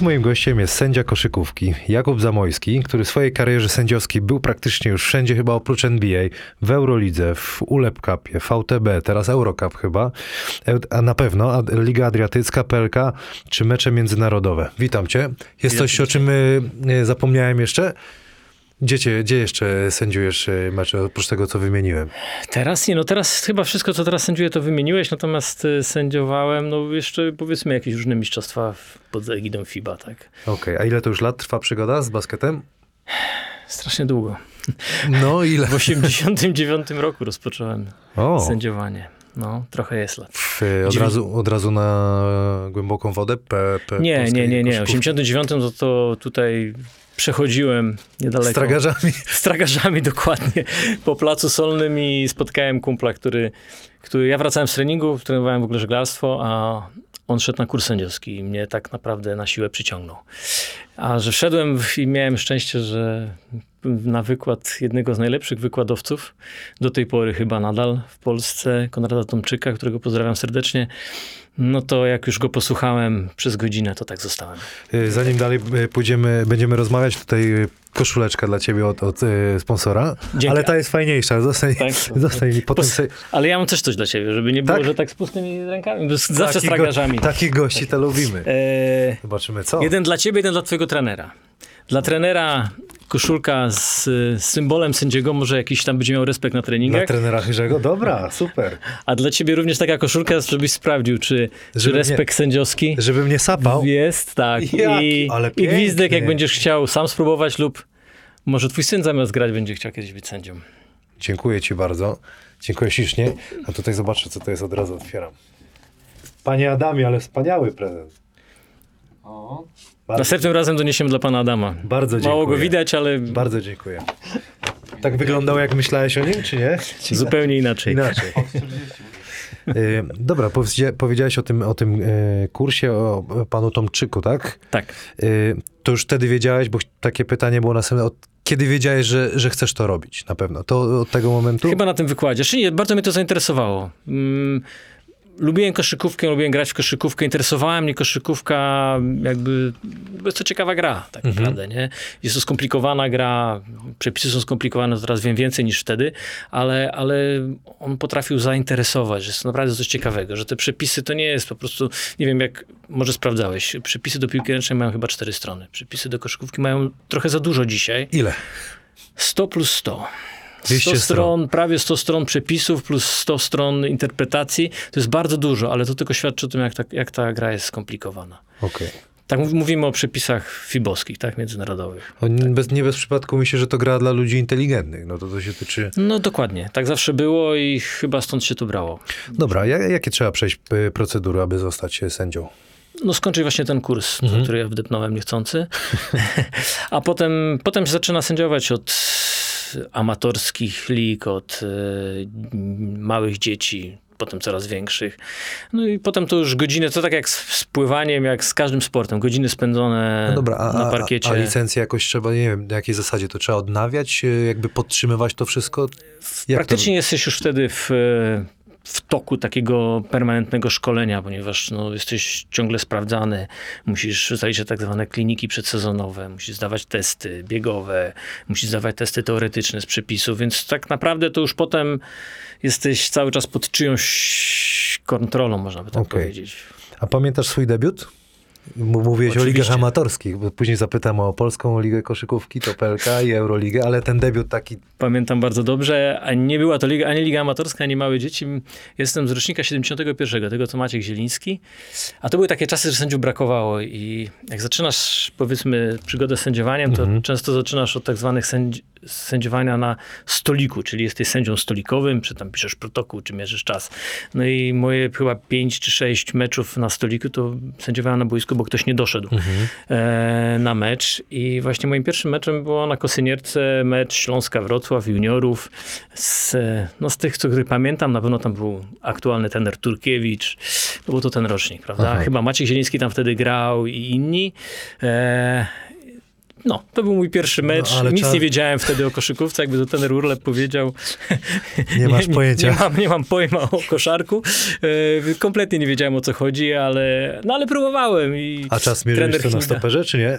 Dziś moim gościem jest sędzia koszykówki Jakub Zamojski, który w swojej karierze sędziowskiej był praktycznie już wszędzie, chyba oprócz NBA, w Eurolidze, w ULEP Cupie, VTB, teraz Eurocup chyba, a na pewno Liga Adriatycka, PLK czy mecze międzynarodowe. Witam cię. Jest coś, o czym y, zapomniałem jeszcze? Gdzie, gdzie jeszcze sędziujesz mecze, oprócz tego, co wymieniłem? Teraz nie, no teraz chyba wszystko, co teraz sędziuję, to wymieniłeś, natomiast y, sędziowałem, no jeszcze powiedzmy jakieś różne mistrzostwa pod egidą FIBA, tak. Okej, okay. a ile to już lat trwa przygoda z basketem? Strasznie długo. No ile? W 89 roku rozpocząłem o. sędziowanie. No, trochę jest lat. W, od, razu, od razu na głęboką wodę? P, P, nie, nie, nie, nie. W 89 to, to tutaj przechodziłem niedaleko. Z tragarzami? Z tragarzami, dokładnie. Po Placu Solnym i spotkałem kumpla, który, który... Ja wracałem z treningu, trenowałem w ogóle żeglarstwo, a on szedł na kurs sędziowski i mnie tak naprawdę na siłę przyciągnął. A że wszedłem i miałem szczęście, że na wykład jednego z najlepszych wykładowców, do tej pory chyba nadal w Polsce, Konrada Tomczyka, którego pozdrawiam serdecznie, no to jak już go posłuchałem przez godzinę, to tak zostałem. Y, zanim dalej y, pójdziemy, będziemy rozmawiać, tutaj y, koszuleczka dla ciebie od, od sponsora, Dzięki. ale ta jest fajniejsza, zostań, tak? zostań potem sobie... Ale ja mam też coś dla ciebie, żeby nie było, tak? że tak z pustymi rękami, bo zawsze z tragarzami. Go, takich gości to lubimy. E... Zobaczymy co. Jeden dla ciebie, jeden dla twojego trenera. Dla trenera koszulka z, symbolem sędziego, może jakiś tam będzie miał respekt na treningach. Dla trenera Chyrzego? Dobra, super. A dla ciebie również taka koszulka, żebyś sprawdził, czy, czy respekt mnie, sędziowski... Żeby mnie sapał? Jest, tak. Jak? I, Ale I gwizdek, jak będziesz chciał sam spróbować lub może twój syn zamiast grać będzie chciał kiedyś być sędzią. Dziękuję ci bardzo. Dziękuję ślicznie. A tutaj zobaczę, co to jest, od razu otwieram. Panie Adamie, ale wspaniały prezent. O. Następnym razem doniesiemy dla pana Adama. Bardzo dziękuję. Mało go widać, ale... Bardzo dziękuję. Tak wyglądał, jak myślałeś o nim, czy nie? Zupełnie inaczej. Inaczej. Y, dobra, powiedziałeś o tym, o tym y, kursie, o panu Tomczyku, tak? Tak. Y, to już wtedy wiedziałeś, bo takie pytanie było następne, od kiedy wiedziałeś, że, że chcesz to robić na pewno? To od tego momentu? Chyba na tym wykładzie. Czyli bardzo mnie to zainteresowało. Lubiłem koszykówkę, lubiłem grać w koszykówkę, interesowała mnie koszykówka, jakby, jest to ciekawa gra, tak mhm. naprawdę, nie? Jest to skomplikowana gra, przepisy są skomplikowane, teraz wiem więcej niż wtedy, ale, ale on potrafił zainteresować, że jest to naprawdę coś ciekawego, że te przepisy to nie jest po prostu, nie wiem jak, może sprawdzałeś, przepisy do piłki ręcznej mają chyba cztery strony, przepisy do koszykówki mają trochę za dużo dzisiaj. Ile? 100 plus 100. 100 stron, prawie 100 stron przepisów plus 100 stron interpretacji. To jest bardzo dużo, ale to tylko świadczy o tym, jak ta, jak ta gra jest skomplikowana. Okej. Okay. Tak mówimy o przepisach fibowskich, tak, międzynarodowych. tak. Bez, nie bez przypadku myślę, że to gra dla ludzi inteligentnych, no to to się tyczy... No dokładnie, tak zawsze było i chyba stąd się to brało. Dobra, jakie trzeba przejść y, procedury, aby zostać sędzią? No skończyć właśnie ten kurs, mhm. który ja wdepnąłem niechcący. A potem, potem zaczyna sędziować od amatorskich lig, od y, małych dzieci, potem coraz większych. No i potem to już godziny, to tak jak z pływaniem, jak z każdym sportem, godziny spędzone no dobra, a, na parkiecie. A, a licencję jakoś trzeba, nie wiem, na jakiej zasadzie to trzeba odnawiać, jakby podtrzymywać to wszystko? Jak Praktycznie to... jesteś już wtedy w w toku takiego permanentnego szkolenia, ponieważ no, jesteś ciągle sprawdzany, musisz zaliczyć tak zwane kliniki przedsezonowe, musisz zdawać testy biegowe, musisz zdawać testy teoretyczne z przepisów, więc tak naprawdę to już potem jesteś cały czas pod czyjąś kontrolą, można by tak okay. powiedzieć. A pamiętasz swój debiut? Mówiłeś Oczywiście. o ligach amatorskich, bo później zapytam o Polską Ligę Koszykówki, to PLK i Euroligę, ale ten debiut taki... Pamiętam bardzo dobrze, a nie była to liga, ani Liga Amatorska, ani Małe Dzieci. Jestem z rocznika 71, tego co Maciek Zieliński. A to były takie czasy, że sędziów brakowało i jak zaczynasz, powiedzmy, przygodę z sędziowaniem, to mhm. często zaczynasz od tak zwanych sędzi sędziowania na stoliku, czyli jesteś sędzią stolikowym, czy tam piszesz protokół, czy mierzysz czas. No i moje chyba pięć czy sześć meczów na stoliku to sędziowałem na boisku, bo ktoś nie doszedł mhm. e, na mecz. I właśnie moim pierwszym meczem było na Kosynierce mecz Śląska-Wrocław juniorów. Z, no z tych, których pamiętam, na pewno tam był aktualny tener Turkiewicz. To był to ten rocznik, prawda? Aha. Chyba Maciek Zieliński tam wtedy grał i inni. E, No, to był mój pierwszy mecz. No, Nic czas- nie wiedziałem wtedy o koszykówce, jakby to ten Urlep powiedział. Nie masz nie, pojęcia. Nie, mam, nie mam pojma o koszarku. E, kompletnie nie wiedziałem o co chodzi, ale, no, ale próbowałem. I A czas mierzyłeś trener to na stoperze, czy nie?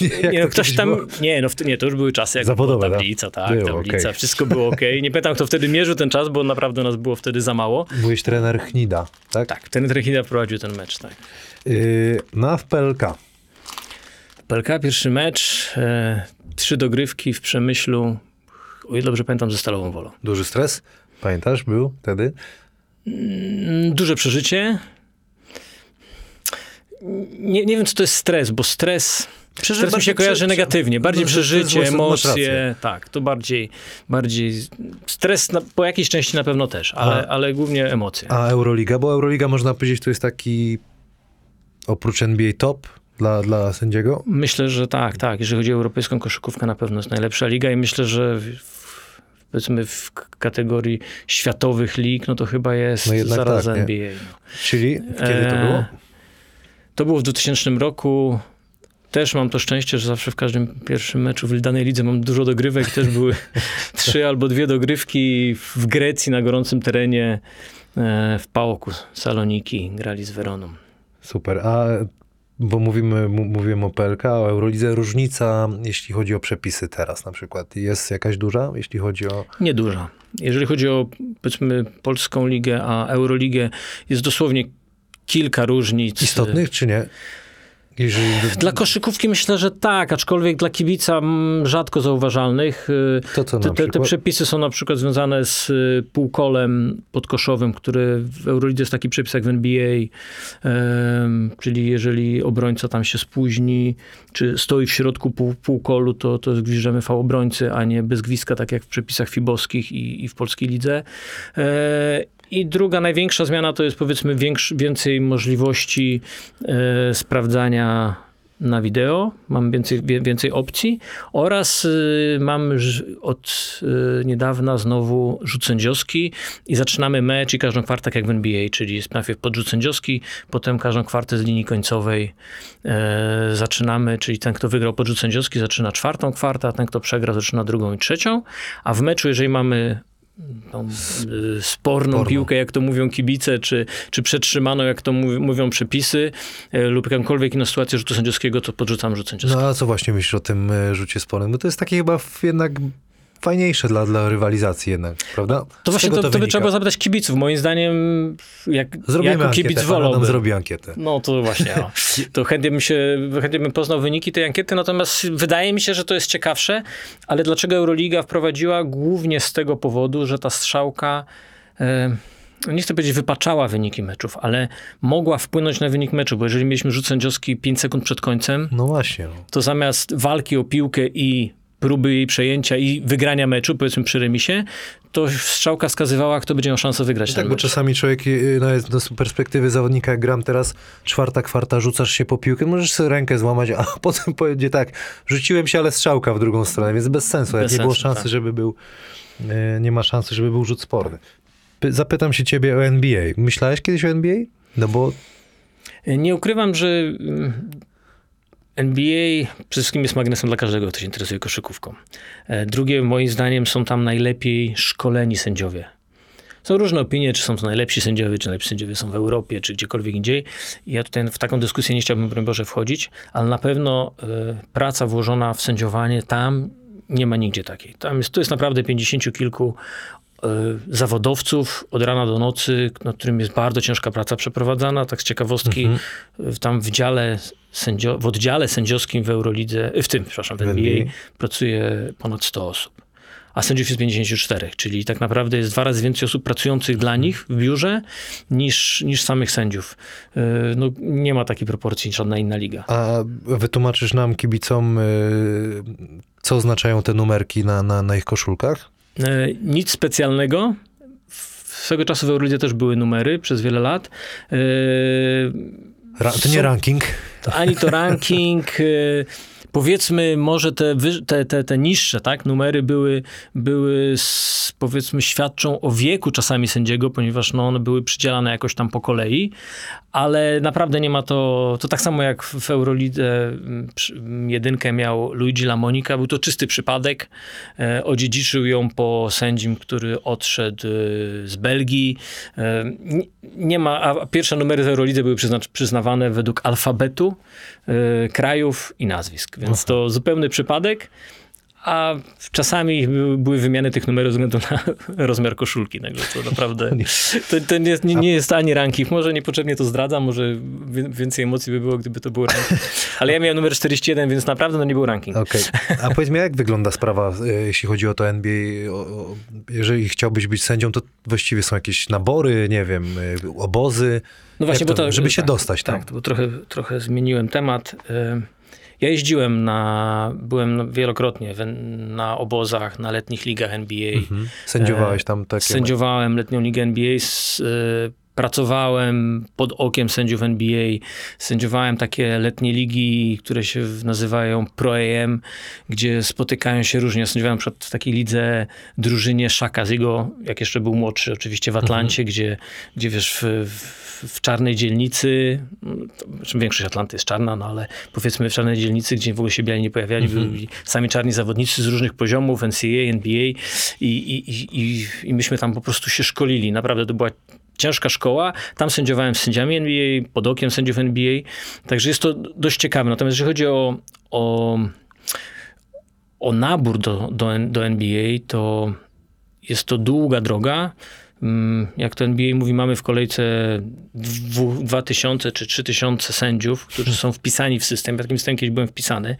Nie, to no, ktoś tam, było? nie, no w- nie, to już były czasy, jak Zawodowe, była tak? tablica, tak, Było, tablica, okej. wszystko było ok. Nie pamiętam, kto wtedy mierzył ten czas, bo naprawdę nas było wtedy za mało. Byłeś trener Chnida, tak? Tak, ten Trechida prowadził ten mecz, tak. Yy, na FPLK. PLK, pierwszy mecz, e, trzy dogrywki w Przemyślu, o ile dobrze pamiętam, ze Stalową Wolą. Duży stres? Pamiętasz, był wtedy? Mm, Duże przeżycie. Nie, nie wiem, co to jest stres, bo stres... Stres mi bardziej się kojarzy prze- negatywnie. Bardziej No, to jest przeżycie, emocje. Tak, to bardziej, bardziej stres na, po jakiejś części na pewno też, ale, A- ale głównie emocje. A Euroliga? Bo Euroliga można powiedzieć, to jest taki oprócz NBA top dla, dla sędziego. Myślę, że tak, tak. Jeżeli chodzi o europejską koszykówkę, na pewno jest najlepsza liga i myślę, że w, powiedzmy w kategorii światowych lig, no to chyba jest No zaraz tak? NBA. Czyli kiedy to E, było? To było w 2000 roku. Też mam to szczęście, że zawsze w każdym pierwszym meczu w danej lidze mam dużo dogrywek. Też były trzy albo dwie dogrywki w Grecji na gorącym terenie e, w Paoku, Saloniki. Grali z Weroną. Super. A bo mówimy, mówimy o PLK, o Eurolidze, różnica, jeśli chodzi o przepisy teraz na przykład, jest jakaś duża, jeśli chodzi o... Nieduża. Jeżeli chodzi o powiedzmy polską ligę, a Euroligę, jest dosłownie kilka różnic. Istotnych, czy nie? Jeżeli... Dla koszykówki myślę, że tak, aczkolwiek dla kibica mm, rzadko zauważalnych. Y, To co Te, te, te przepisy są na przykład związane z y, półkolem podkoszowym, który w Eurolidze jest taki przepis jak w NBA, em, czyli jeżeli obrońca tam się spóźni, czy stoi w środku pół, półkolu, to, to zgwiżdżamy fał obrońcy, a nie bez gwizdka, tak jak w przepisach fibowskich i, i w polskiej lidze. I druga, największa zmiana to jest powiedzmy więcej możliwości e, sprawdzania na wideo, mam więcej, więcej opcji. Oraz y, mam od y, niedawna znowu rzut sędziowski i zaczynamy mecz i każdą kwartę jak w NBA, czyli jest najpierw podrzut sędziowski, potem każdą kwartę z linii końcowej e, zaczynamy, czyli ten kto wygrał podrzut sędziowski zaczyna czwartą kwartę, a ten kto przegrał zaczyna drugą i trzecią, a w meczu jeżeli mamy tą y, sporną Sporną. piłkę, jak to mówią kibice, czy, czy przetrzymaną, jak to mów, mówią przepisy, y, lub jakąkolwiek inną sytuację rzutu sędziowskiego, to podrzucam rzut sędziowski. No a co właśnie myślisz o tym e, rzucie sporym? Bo to jest takie chyba jednak fajniejsze dla, dla rywalizacji jednak, prawda? To Z właśnie czego to, to, by trzeba było zapytać kibiców. Moim zdaniem, jak Zrobimy jako ankietę, kibic wolałbym. zrobi ankietę. No to właśnie, o. to chętnie bym się, chętnie bym poznał wyniki tej ankiety, natomiast wydaje mi się, że to jest ciekawsze, ale dlaczego Euroliga wprowadziła? Głównie z tego powodu, że ta strzałka, e, nie chcę powiedzieć wypaczała wyniki meczów, ale mogła wpłynąć na wynik meczu, bo jeżeli mieliśmy rzut sędziowski 5 sekund przed końcem, No właśnie. No. to zamiast walki o piłkę i próby jej przejęcia i wygrania meczu, powiedzmy przy remisie, to strzałka wskazywała, kto będzie miał szansę wygrać ten Tak, bo mecz. czasami człowiek, y, nawet z perspektywy zawodnika, jak gram teraz, czwarta kwarta, rzucasz się po piłkę, możesz sobie rękę złamać, a potem powiedzieć tak, rzuciłem się, ale strzałka w drugą stronę, więc bez sensu. Jak Bez nie było sensu, szansy, tak. żeby był, y, nie ma szansy, żeby był rzut sporny. Py- Zapytam się ciebie o NBA. Myślałeś kiedyś o NBA? No bo Nie ukrywam, że mm, NBA przede wszystkim jest magnesem dla każdego, kto się interesuje koszykówką. E, Drugie, moim zdaniem, są tam najlepiej szkoleni sędziowie. Są różne opinie, czy są to najlepsi sędziowie, czy najlepsi sędziowie są w Europie, czy gdziekolwiek indziej. Ja tutaj w taką dyskusję nie chciałbym, broń Boże, wchodzić, ale na pewno e, praca włożona w sędziowanie tam nie ma nigdzie takiej. Tam jest, to jest naprawdę pięćdziesięciu kilku zawodowców od rana do nocy, nad którym jest bardzo ciężka praca przeprowadzana. Tak z ciekawostki, w- tam w, dziale sędzio, w oddziale sędziowskim w Eurolidze, w tym, przepraszam, w NBA, NBA. pracuje ponad 100 osób. A sędziów jest 54, czyli tak naprawdę jest dwa razy więcej osób pracujących dla nich w biurze niż, niż samych sędziów. No, nie ma takiej proporcji żadna inna liga. a wytłumaczysz nam, kibicom, y, co oznaczają te numerki na, na, na ich koszulkach? E, Nic specjalnego. W- Swego czasu w Eurolidze też były numery przez wiele lat. E, Ra- to nie ranking. To ani to ranking. Powiedzmy, może te, te, te, te niższe tak, numery były, były s- powiedzmy świadczą o wieku czasami sędziego, ponieważ no, one były przydzielane jakoś tam po kolei, ale naprawdę nie ma to, to tak samo jak w Eurolidze mm, jedynkę miał Luigi Lamonica, był to czysty przypadek, e, odziedziczył ją po sędzim, który odszedł e, z Belgii. E, nie- ma, a pierwsze numery w Eurolidze były przyzna, przyznawane według alfabetu krajów i nazwisk, więc to zupełny przypadek. A czasami były- wymiany tych numerów ze względu na rozmiar koszulki. Także to naprawdę to, to nie, nie, nie jest ani ranking. Może niepotrzebnie to zdradzam, może więcej emocji by było, gdyby to był ranking. Ale ja miałem numer 41, więc naprawdę no nie był ranking. Okej. A powiedz mi, jak wygląda sprawa, e, jeśli chodzi o to NBA? Jeżeli chciałbyś być sędzią, to właściwie są jakieś nabory, nie wiem, e, obozy. No właśnie, Jak bo to, to, żeby się tak, dostać tam. Tak, to bo trochę, trochę zmieniłem temat. Y, Ja jeździłem na, byłem wielokrotnie na obozach, na letnich ligach NBA. Mhm. Sędziowałeś tam takie... Sędziowałem letnią ligę NBA, s, y, pracowałem pod okiem sędziów NBA, sędziowałem takie letnie ligi, które się nazywają Pro AM, gdzie spotykają się różnie. Sędziowałem na przykład w takiej lidze drużynie Szaka z jego, jak jeszcze był młodszy, oczywiście w Atlancie, gdzie, gdzie wiesz, w, w, w czarnej dzielnicy, znaczy większość Atlanty jest czarna, no ale powiedzmy w czarnej dzielnicy, gdzie w ogóle się biali nie pojawiali, byli sami czarni zawodnicy z różnych poziomów, NCAA, NBA i, i, i, i myśmy tam po prostu się szkolili. Naprawdę to była ciężka szkoła. Tam sędziowałem z sędziami NBA, pod okiem sędziów NBA. Także jest to dość ciekawe. Natomiast jeżeli chodzi o, o, o nabór do, do, do NBA, to jest to długa droga. Mm, Jak to NBA mówi, mamy w kolejce dwu- 2000 czy 3000 sędziów, którzy są wpisani w system. Ja takim systemem kiedyś byłem wpisany,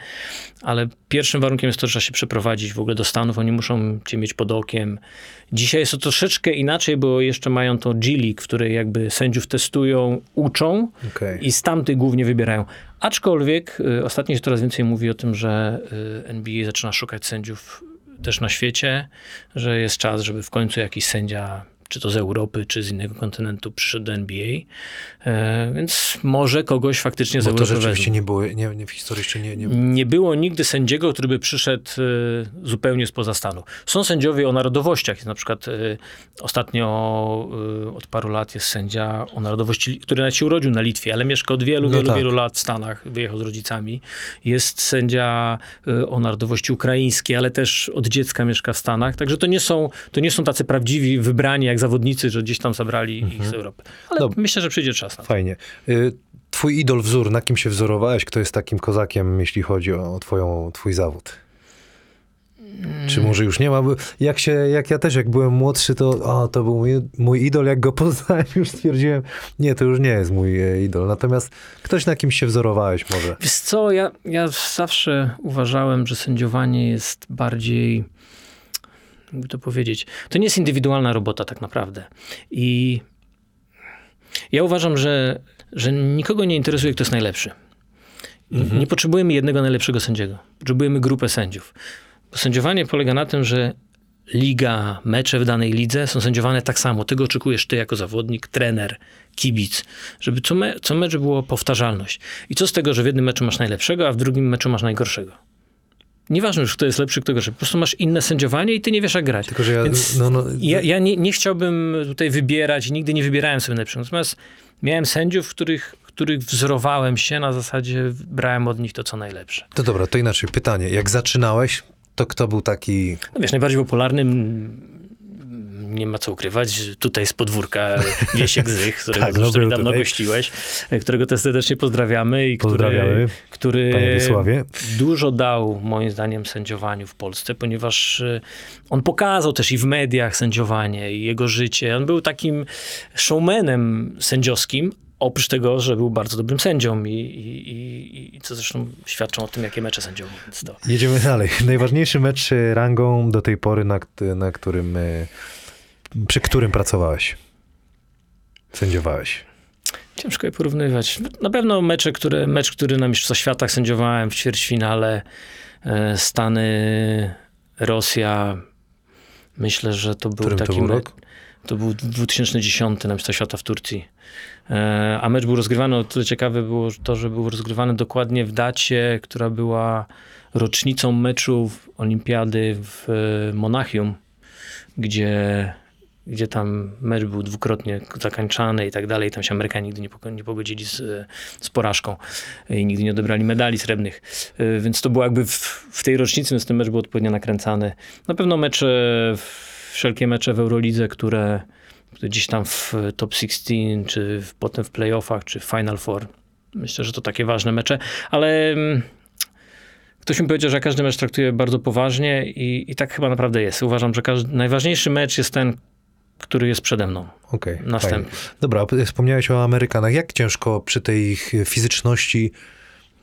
ale pierwszym warunkiem jest to, że trzeba się przeprowadzić w ogóle do Stanów. Oni muszą cię mieć pod okiem. Dzisiaj jest to troszeczkę inaczej, bo jeszcze mają to G-League, w której jakby sędziów testują, uczą Okej. i z tamtych głównie wybierają. Aczkolwiek y, ostatnio się coraz więcej mówi o tym, że y, NBA zaczyna szukać sędziów też na świecie, że jest czas, żeby w końcu jakiś sędzia, czy to z Europy, czy z innego kontynentu przyszedł do NBA. E, więc może kogoś faktycznie z to rzeczywiście nie było, nie, nie, w historii jeszcze nie... nie... Nie było nigdy sędziego, który by przyszedł y, zupełnie spoza stanu. Są sędziowie o narodowościach. Jest na przykład y, ostatnio od paru lat jest sędzia o narodowości, który nawet się urodził na Litwie, ale mieszka od wielu, No wielu, tak. wielu lat w Stanach. Wyjechał z rodzicami. Jest sędzia o narodowości ukraińskiej, ale też od dziecka mieszka w Stanach. Także to nie są, to nie są tacy prawdziwi, wybrani jak zawodnicy, że gdzieś tam zabrali ich z Europy. Ale Dob- myślę, że przyjdzie czas na to. Fajnie. Y, Twój idol, wzór, na kim się wzorowałeś? Kto jest takim kozakiem, jeśli chodzi o twoją, twój zawód? Czy może już nie ma? Bo Jak, się, jak ja też, jak byłem młodszy, to o, to był mój, mój idol. Jak go poznałem, już stwierdziłem, nie, to już nie jest mój e, idol. Natomiast ktoś, na kim się wzorowałeś może. Wiesz co, ja, ja zawsze uważałem, że sędziowanie jest bardziej, jakby to powiedzieć, to nie jest indywidualna robota tak naprawdę. I ja uważam, że, że nikogo nie interesuje, kto jest najlepszy. Nie potrzebujemy jednego najlepszego sędziego. Potrzebujemy grupę sędziów. Bo sędziowanie polega na tym, że liga, mecze w danej lidze są sędziowane tak samo. Tego oczekujesz ty jako zawodnik, trener, kibic. Żeby co, me, co mecz było powtarzalność. I co z tego, że w jednym meczu masz najlepszego, a w drugim meczu masz najgorszego? Nieważne już, kto jest lepszy, kto gorszy. Po prostu masz inne sędziowanie i ty nie wiesz, jak grać. Tylko, że ja, Więc no, no, ja, ja nie, nie chciałbym tutaj wybierać, nigdy nie wybierałem sobie najlepszych. Natomiast miałem sędziów, których, których wzorowałem się, na zasadzie brałem od nich to, co najlepsze. to dobra, to inaczej. Pytanie. Jak zaczynałeś, to kto był taki... No wiesz, najbardziej popularnym, nie ma co ukrywać, tutaj z podwórka Wiesiek Zych, którego Tak, no zresztą był niedawno tutaj. gościłeś, którego też serdecznie pozdrawiamy i Pozdrawiamy, który, który dużo dał moim zdaniem sędziowaniu w Polsce, ponieważ y, on pokazał też i w mediach sędziowanie i jego życie. On był takim showmanem sędziowskim, oprócz tego, że był bardzo dobrym sędzią i, i, i, i co zresztą świadczą o tym, jakie mecze to, Jedziemy dalej. Najważniejszy mecz e, rangą do tej pory, na, na którym, e, przy którym pracowałeś. Sędziowałeś. Ciężko je porównywać. Na pewno mecze, które, mecz, który na Mistrzostwach Świata sędziowałem w ćwierćfinale e, Stany, Rosja. Myślę, że to był Którym to taki był rok? To był 2010 na Mistrzostwa Świata w Turcji. E, a mecz był rozgrywany, o tyle ciekawe było to, że był rozgrywany dokładnie w dacie, która była rocznicą meczów Olimpiady w e, Monachium, gdzie, gdzie tam mecz był dwukrotnie zakańczany i tak dalej. Tam się Amerykanie nigdy nie, nie pogodzili z, z porażką i nigdy nie odebrali medali srebrnych. E, Więc to było jakby w, w tej rocznicy, więc ten mecz był odpowiednio nakręcany. Na pewno mecze, wszelkie mecze w Eurolidze, które gdzieś tam w top 16, czy w, potem w playoffach, czy w Final Four. Myślę, że to takie ważne mecze, ale mm, ktoś mi powiedział, że każdy mecz traktuje bardzo poważnie i, i tak chyba naprawdę jest. Uważam, że każdy, najważniejszy mecz jest ten, który jest przede mną. Okej. Następny. fajnie. Dobra, wspomniałeś o Amerykanach. Jak ciężko przy tej ich fizyczności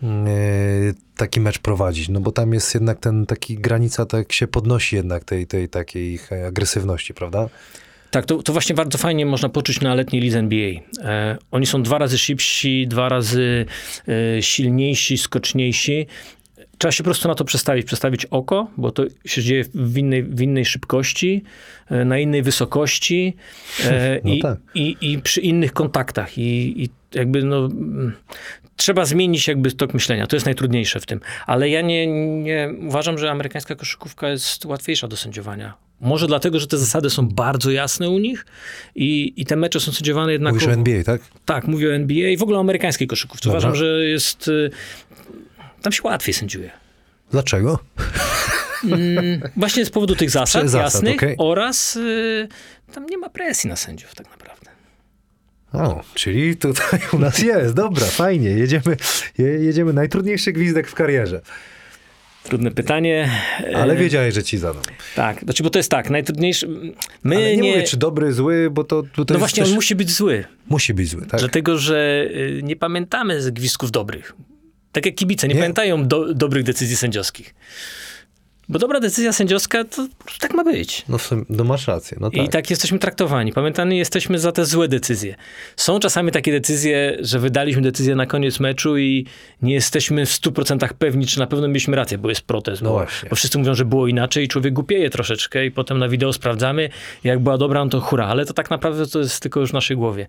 mm, e, taki mecz prowadzić? No bo tam jest jednak ten taki granica, tak się podnosi jednak tej, tej takiej ich agresywności, prawda? Tak, to, to właśnie bardzo fajnie można poczuć na letniej lidze NBA. E, oni są dwa razy szybsi, dwa razy e, silniejsi, skoczniejsi. Trzeba się po prostu na to przestawić, przestawić oko, bo to się dzieje w innej, w innej szybkości, e, na innej wysokości e, No i, tak. i, i przy innych kontaktach. I, i jakby no, mm, trzeba zmienić jakby tok myślenia. To jest najtrudniejsze w tym. Ale ja nie, nie uważam, że amerykańska koszykówka jest łatwiejsza do sędziowania. Może dlatego, że te zasady są bardzo jasne u nich i, i te mecze są sędziowane jednak... Mówisz o NBA, tak? Tak, mówię o NBA i w ogóle o amerykańskiej koszykówce. Dobra. Uważam, że jest... y, Tam się łatwiej sędziuje. Dlaczego? Właśnie z powodu tych zasad, zasad, jasnych okej. oraz y, tam nie ma presji na sędziów tak naprawdę. O, czyli tutaj u nas jest. Dobra, fajnie. Jedziemy, je, jedziemy. Najtrudniejszy gwizdek w karierze. Trudne pytanie. Ale E, wiedziałeś, że ci zadam. Tak, znaczy, bo to jest tak, najtrudniejsze... My Ale nie, nie... mówię, czy dobry, zły, bo to tutaj no właśnie, też... on musi być zły. musi być zły, tak? Dlatego, że y, nie pamiętamy z gwizdków dobrych. Tak jak kibice, nie, Nie. pamiętają do, dobrych decyzji sędziowskich. Bo dobra decyzja sędziowska, to tak ma być. No, sumie, no masz rację, no tak. I tak jesteśmy traktowani. Pamiętani jesteśmy za te złe decyzje. Są czasami takie decyzje, że wydaliśmy decyzję na koniec meczu i nie jesteśmy w 100% pewni, czy na pewno mieliśmy rację, bo jest protest. No bo, właśnie. bo wszyscy mówią, że było inaczej i człowiek głupieje troszeczkę i potem na wideo sprawdzamy, jak była dobra, no to hura. Ale to tak naprawdę to jest tylko już w naszej głowie.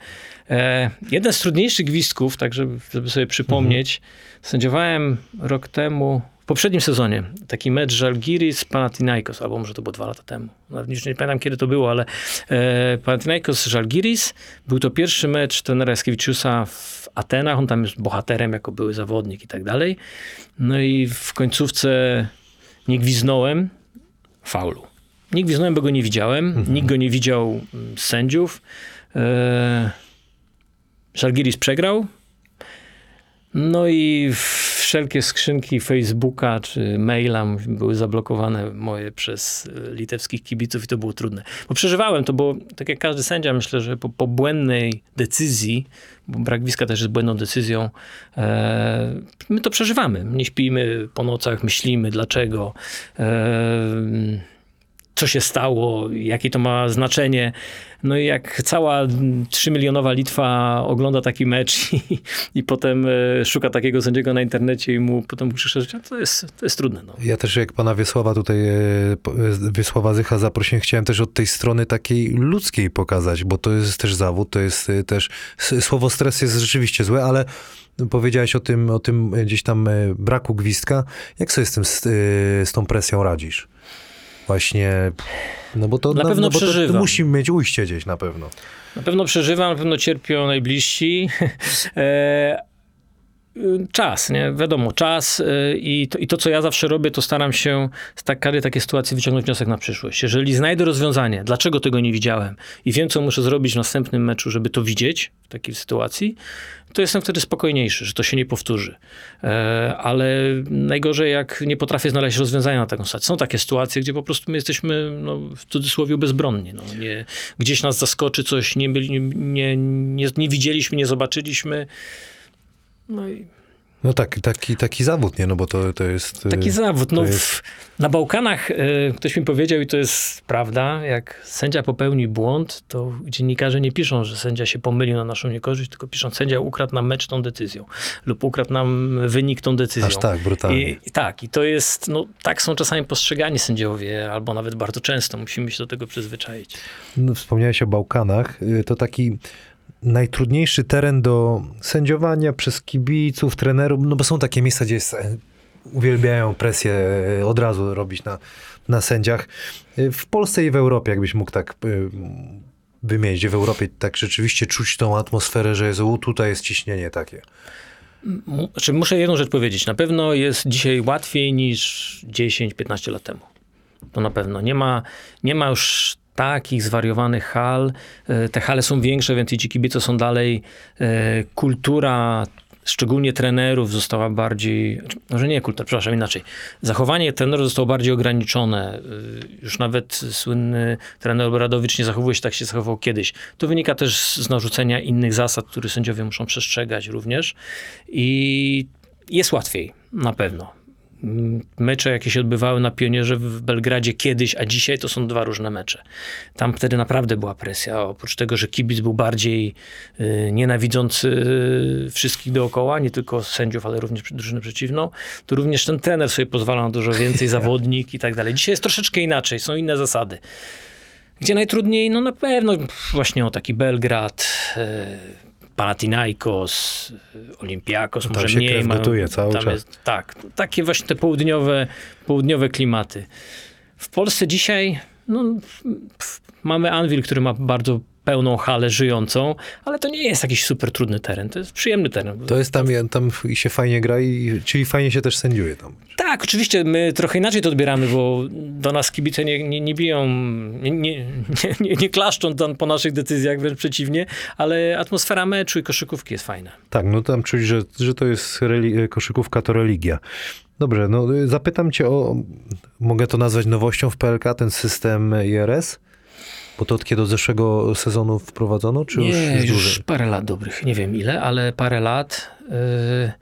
E, jeden z trudniejszych gwizdków, tak żeby, żeby sobie przypomnieć, sędziowałem rok temu, poprzednim sezonie, taki mecz Żalgiris Panathinaikos, albo może to było dwa lata temu. Nawet już nie pamiętam, kiedy to było, ale e, Panathinaikos Żalgiris był to pierwszy mecz trenera Jaskiewiczusa w Atenach. On tam jest bohaterem, jako były zawodnik i tak dalej. No i w końcówce nie gwiznąłem faulu. Nie gwiznąłem, bo go nie widziałem. Nikt go nie widział z sędziów. E, Żalgiris przegrał. No i wszelkie skrzynki Facebooka czy maila były zablokowane moje przez e, litewskich kibiców i to było trudne. Bo przeżywałem to, bo tak jak każdy sędzia, myślę, że po, po błędnej decyzji, bo brak wiska też jest błędną decyzją, e, my to przeżywamy. Nie śpimy po nocach, myślimy dlaczego, e, co się stało, jakie to ma znaczenie. No i jak cała 3-milionowa Litwa ogląda taki mecz i, i potem e, szuka takiego sędziego na internecie i mu potem krzyczeć, to jest, to jest trudne. No. Ja też jak pana Wiesława tutaj, e, e, Wiesława Zycha zaprosiłem, chciałem też od tej strony takiej ludzkiej pokazać, bo to jest też zawód, to jest też, słowo stres jest rzeczywiście złe, ale powiedziałeś o tym, o tym gdzieś tam braku gwizdka. Jak sobie z tym, z tą presją radzisz? Właśnie, no bo to, Na no, pewno no bo to, to musi mieć ujście gdzieś na pewno. Na pewno przeżywam, na pewno cierpią najbliżsi. Y, Czas, nie? Wiadomo, czas y, i to, i to, co ja zawsze robię, to staram się z tak, takiej sytuacji wyciągnąć wniosek na przyszłość. Jeżeli znajdę rozwiązanie, dlaczego tego nie widziałem i wiem, co muszę zrobić w następnym meczu, żeby to widzieć w takiej sytuacji, to jestem wtedy spokojniejszy, że to się nie powtórzy. E, ale najgorzej, jak nie potrafię znaleźć rozwiązania na taką sytuację. Są takie sytuacje, gdzie po prostu my jesteśmy, no, w cudzysłowie, bezbronni. No, nie, gdzieś nas zaskoczy coś, nie, byli, nie, nie, nie widzieliśmy, nie zobaczyliśmy. No i No tak, taki, taki zawód, nie? No bo to, to jest... Taki y, zawód. No, jest- w, na Bałkanach y, ktoś mi powiedział, i to jest prawda, jak sędzia popełni błąd, to dziennikarze nie piszą, że sędzia się pomylił na naszą niekorzyść, tylko piszą, sędzia ukradł nam mecz tą decyzją lub ukradł nam wynik tą decyzją. Aż tak, brutalnie. I, I tak, i to jest, no tak są czasami postrzegani sędziowie, albo nawet bardzo często. Musimy się do tego przyzwyczaić. No, wspomniałeś o Bałkanach. Y, To taki najtrudniejszy teren do sędziowania przez kibiców, trenerów, no bo są takie miejsca, gdzie jest, e, uwielbiają presję e, od razu robić na, na sędziach. Y, W Polsce i w Europie, jakbyś mógł tak y, wymienić, w Europie tak rzeczywiście czuć tą atmosferę, że jest, u, tutaj jest ciśnienie takie. Znaczy, muszę jedną rzecz powiedzieć. Na pewno jest dzisiaj łatwiej niż 10-15 lat temu. To na pewno. Nie ma, nie ma już takich zwariowanych hal. E, Te hale są większe, więc i ci kibice są dalej. E, Kultura, szczególnie trenerów, została bardziej. Może nie kultura, przepraszam, inaczej. Zachowanie trenerów zostało bardziej ograniczone. E, Już nawet słynny trener Obradowicz nie zachowuje się tak, się zachował kiedyś. To wynika też z narzucenia innych zasad, które sędziowie muszą przestrzegać również. I jest łatwiej, na pewno. Mecze, jakie się odbywały na Pionierze w Belgradzie kiedyś, a dzisiaj to są dwa różne mecze. Tam wtedy naprawdę była presja. Oprócz tego, że kibic był bardziej y, nienawidzący y, wszystkich dookoła, nie tylko sędziów, ale również drużynę przeciwną, to również ten trener sobie pozwala na dużo więcej, zawodnik i tak dalej. Dzisiaj jest troszeczkę inaczej, są inne zasady. Gdzie najtrudniej? No na pewno właśnie o taki Belgrad, e, Panathinaikos, e, Olympiakos, Tam może się mniej. krew gotuje cały czas. Jest, tak, takie właśnie te południowe, południowe klimaty. W Polsce dzisiaj no, mamy Anvil, który ma bardzo pełną halę żyjącą, ale to nie jest jakiś super trudny teren, to jest przyjemny teren. To jest tam, tam i się fajnie gra, i, czyli fajnie się też sędziuje tam. Tak, oczywiście, my trochę inaczej to odbieramy, bo do nas kibice nie, nie, nie biją, nie, nie, nie, nie klaszczą tam po naszych decyzjach, wręcz przeciwnie, ale atmosfera meczu i koszykówki jest fajna. Tak, no tam czuć, że, że to jest reli- koszykówka, to religia. Dobrze, no y, zapytam cię o, mogę to nazwać nowością w PLK, ten system IRS? Bo to od kiedy od zeszłego sezonu wprowadzono, czy już nie, jest już dłużej? parę lat dobrych, nie wiem ile, ale parę lat. Yy,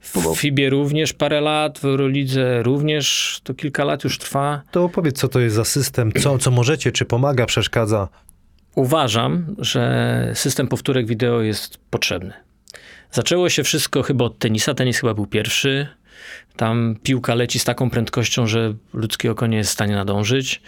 w FIBie również parę lat, w Eurolidze również to kilka lat już trwa. To opowiedz, co to jest za system, co, co możecie, czy pomaga, przeszkadza? Uważam, że system powtórek wideo jest potrzebny. Zaczęło się wszystko chyba od tenisa. Tenis chyba był pierwszy. Tam piłka leci z taką prędkością, że ludzkie oko nie jest w stanie nadążyć.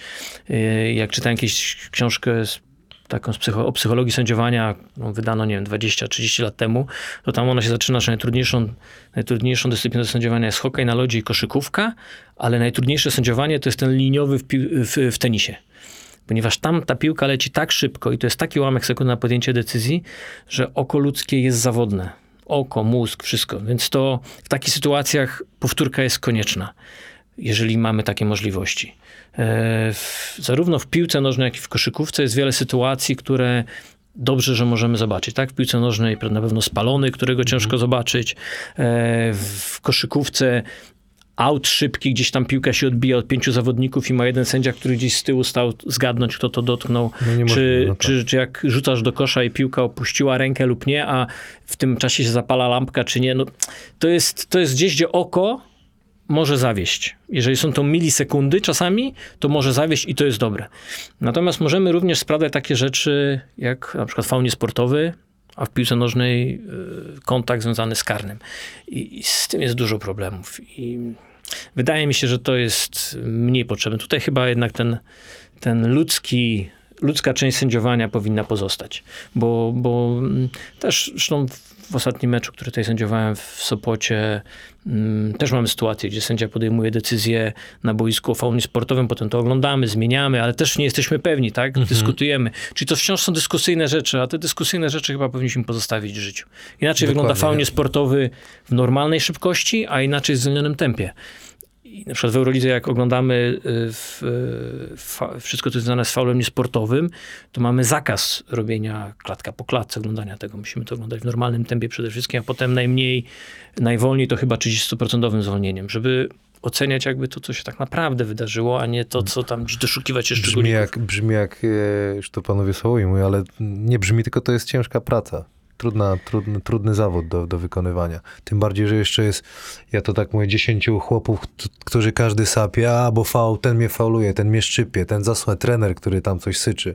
Yy, Jak czytałem jakąś książkę z, taką z psycho, o psychologii sędziowania, no, wydano, nie wiem, 20-30 lat temu, to tam ona się zaczyna, że najtrudniejszą, najtrudniejszą dyscypliną do sędziowania jest hokej na lodzie i koszykówka, ale najtrudniejsze sędziowanie to jest ten liniowy w, w, w tenisie ponieważ tam ta piłka leci tak szybko i to jest taki ułamek sekundy na podjęcie decyzji, że oko ludzkie jest zawodne. Oko, mózg, wszystko. Więc to w takich sytuacjach powtórka jest konieczna, jeżeli mamy takie możliwości. E, w, zarówno w piłce nożnej, jak i w koszykówce jest wiele sytuacji, które dobrze, że możemy zobaczyć. Tak, w piłce nożnej na pewno spalony, którego ciężko zobaczyć. E, w koszykówce aut szybki, gdzieś tam piłka się odbija od pięciu zawodników i ma jeden sędzia, który gdzieś z tyłu stał zgadnąć, kto to dotknął. No czy, tak. czy, czy jak rzucasz do kosza i piłka opuściła rękę lub nie, a w tym czasie się zapala lampka, czy nie. No, to, jest, to jest gdzieś, gdzie oko może zawieść. Jeżeli są to milisekundy czasami, to może zawieść i to jest dobre. Natomiast możemy również sprawdzać takie rzeczy, jak na przykład faunie sportowy, a w piłce nożnej y, kontakt związany z karnym. I, I z tym jest dużo problemów. I wydaje mi się, że to jest mniej potrzebne. Tutaj chyba jednak ten, ten ludzki, ludzka część sędziowania powinna pozostać. Bo, bo mm, też zresztą w ostatnim meczu, który tutaj sędziowałem w Sopocie, mm, też mamy sytuację, gdzie sędzia podejmuje decyzję na boisku o faunie sportowym, potem to oglądamy, zmieniamy, ale też nie jesteśmy pewni, tak? Dyskutujemy. Czyli to wciąż są dyskusyjne rzeczy, a te dyskusyjne rzeczy chyba powinniśmy pozostawić w życiu. Inaczej wygląda Dokładnie. faunie sportowy w normalnej szybkości, a inaczej w zwolnionym tempie. I na przykład w Eurolidze, jak oglądamy y, w, y, fa, wszystko, co jest związane z faulem niesportowym, to mamy zakaz robienia klatka po klatce, oglądania tego. Musimy to oglądać w normalnym tempie przede wszystkim, a potem najmniej, najwolniej to chyba 30% zwolnieniem, żeby oceniać jakby to, co się tak naprawdę wydarzyło, a nie to, co tam doszukiwać się Brzmi szczególników. jak, brzmi jak, e, już to panowie słowo mówią, ale nie brzmi, tylko to jest ciężka praca. Trudna, trudny, trudny zawód do, do wykonywania. Tym bardziej, że jeszcze jest, ja to tak mówię, dziesięciu chłopów, którzy każdy sapie, a bo faul, ten mnie fauluje, ten mnie szczypie, ten zasłę trener, który tam coś syczy.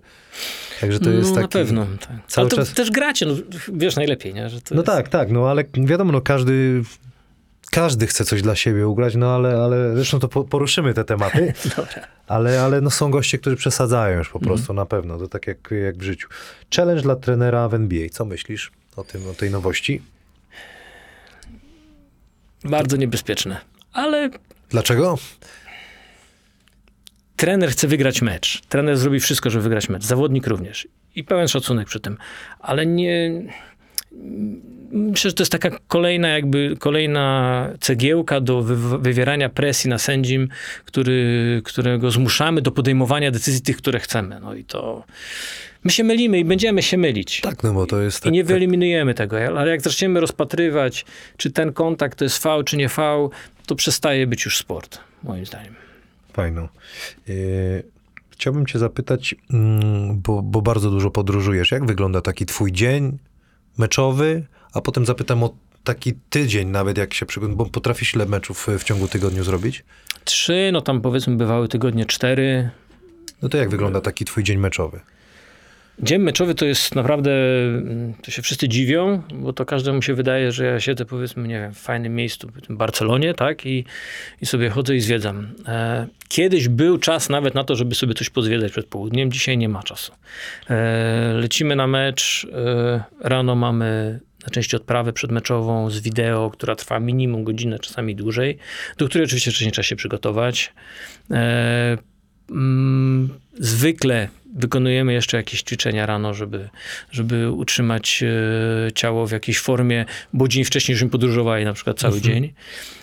Także to jest no, taki... na pewno. Tak. cały Ale to czas- też gracie, no, wiesz najlepiej, nie? Że No jest... tak, tak, no ale wiadomo, no każdy, każdy chce coś dla siebie ugrać, no ale, ale zresztą to po- poruszymy te tematy, Dobra. ale, ale no są goście, którzy przesadzają już po prostu, na pewno, to tak jak, jak w życiu. Challenge dla trenera w NBA, co myślisz o tym, o tej nowości? Bardzo niebezpieczne. Ale Dlaczego? trener chce wygrać mecz. Trener zrobi wszystko, żeby wygrać mecz. Zawodnik również. I pełen szacunek przy tym. Ale nie... Myślę, że to jest taka kolejna jakby, kolejna cegiełka do wy- wywierania presji na sędzim, który, którego zmuszamy do podejmowania decyzji tych, które chcemy. No i to... My się mylimy i będziemy się mylić. Tak, no bo to jest I tak, nie tak, wyeliminujemy tego, ale jak zaczniemy rozpatrywać, czy ten kontakt to jest V, czy nie V, to przestaje być już sport, moim zdaniem. fajną. Yy, chciałbym cię zapytać, mm, bo, bo bardzo dużo podróżujesz, jak wygląda taki twój dzień meczowy, a potem zapytam o taki tydzień nawet, jak się przygotowujesz, bo potrafisz ile meczów w ciągu tygodniu zrobić? Trzy, no tam powiedzmy bywały tygodnie cztery. No to jak wygląda taki twój dzień meczowy? Dzień meczowy to jest naprawdę, to się wszyscy dziwią, bo to każdemu się wydaje, że ja siedzę powiedzmy, nie wiem, w fajnym miejscu, w Barcelonie, tak, i, i sobie chodzę i zwiedzam. E, kiedyś był czas nawet na to, żeby sobie coś pozwiedzać przed południem, dzisiaj nie ma czasu. E, lecimy na mecz, e, rano mamy na części odprawę przedmeczową z wideo, która trwa minimum godzinę, czasami dłużej, do której oczywiście wcześniej trzeba się przygotować. Mm, zwykle wykonujemy jeszcze jakieś ćwiczenia rano, żeby, żeby utrzymać e, ciało w jakiejś formie, bo dzień wcześniej żeśmy podróżowali na przykład cały dzień.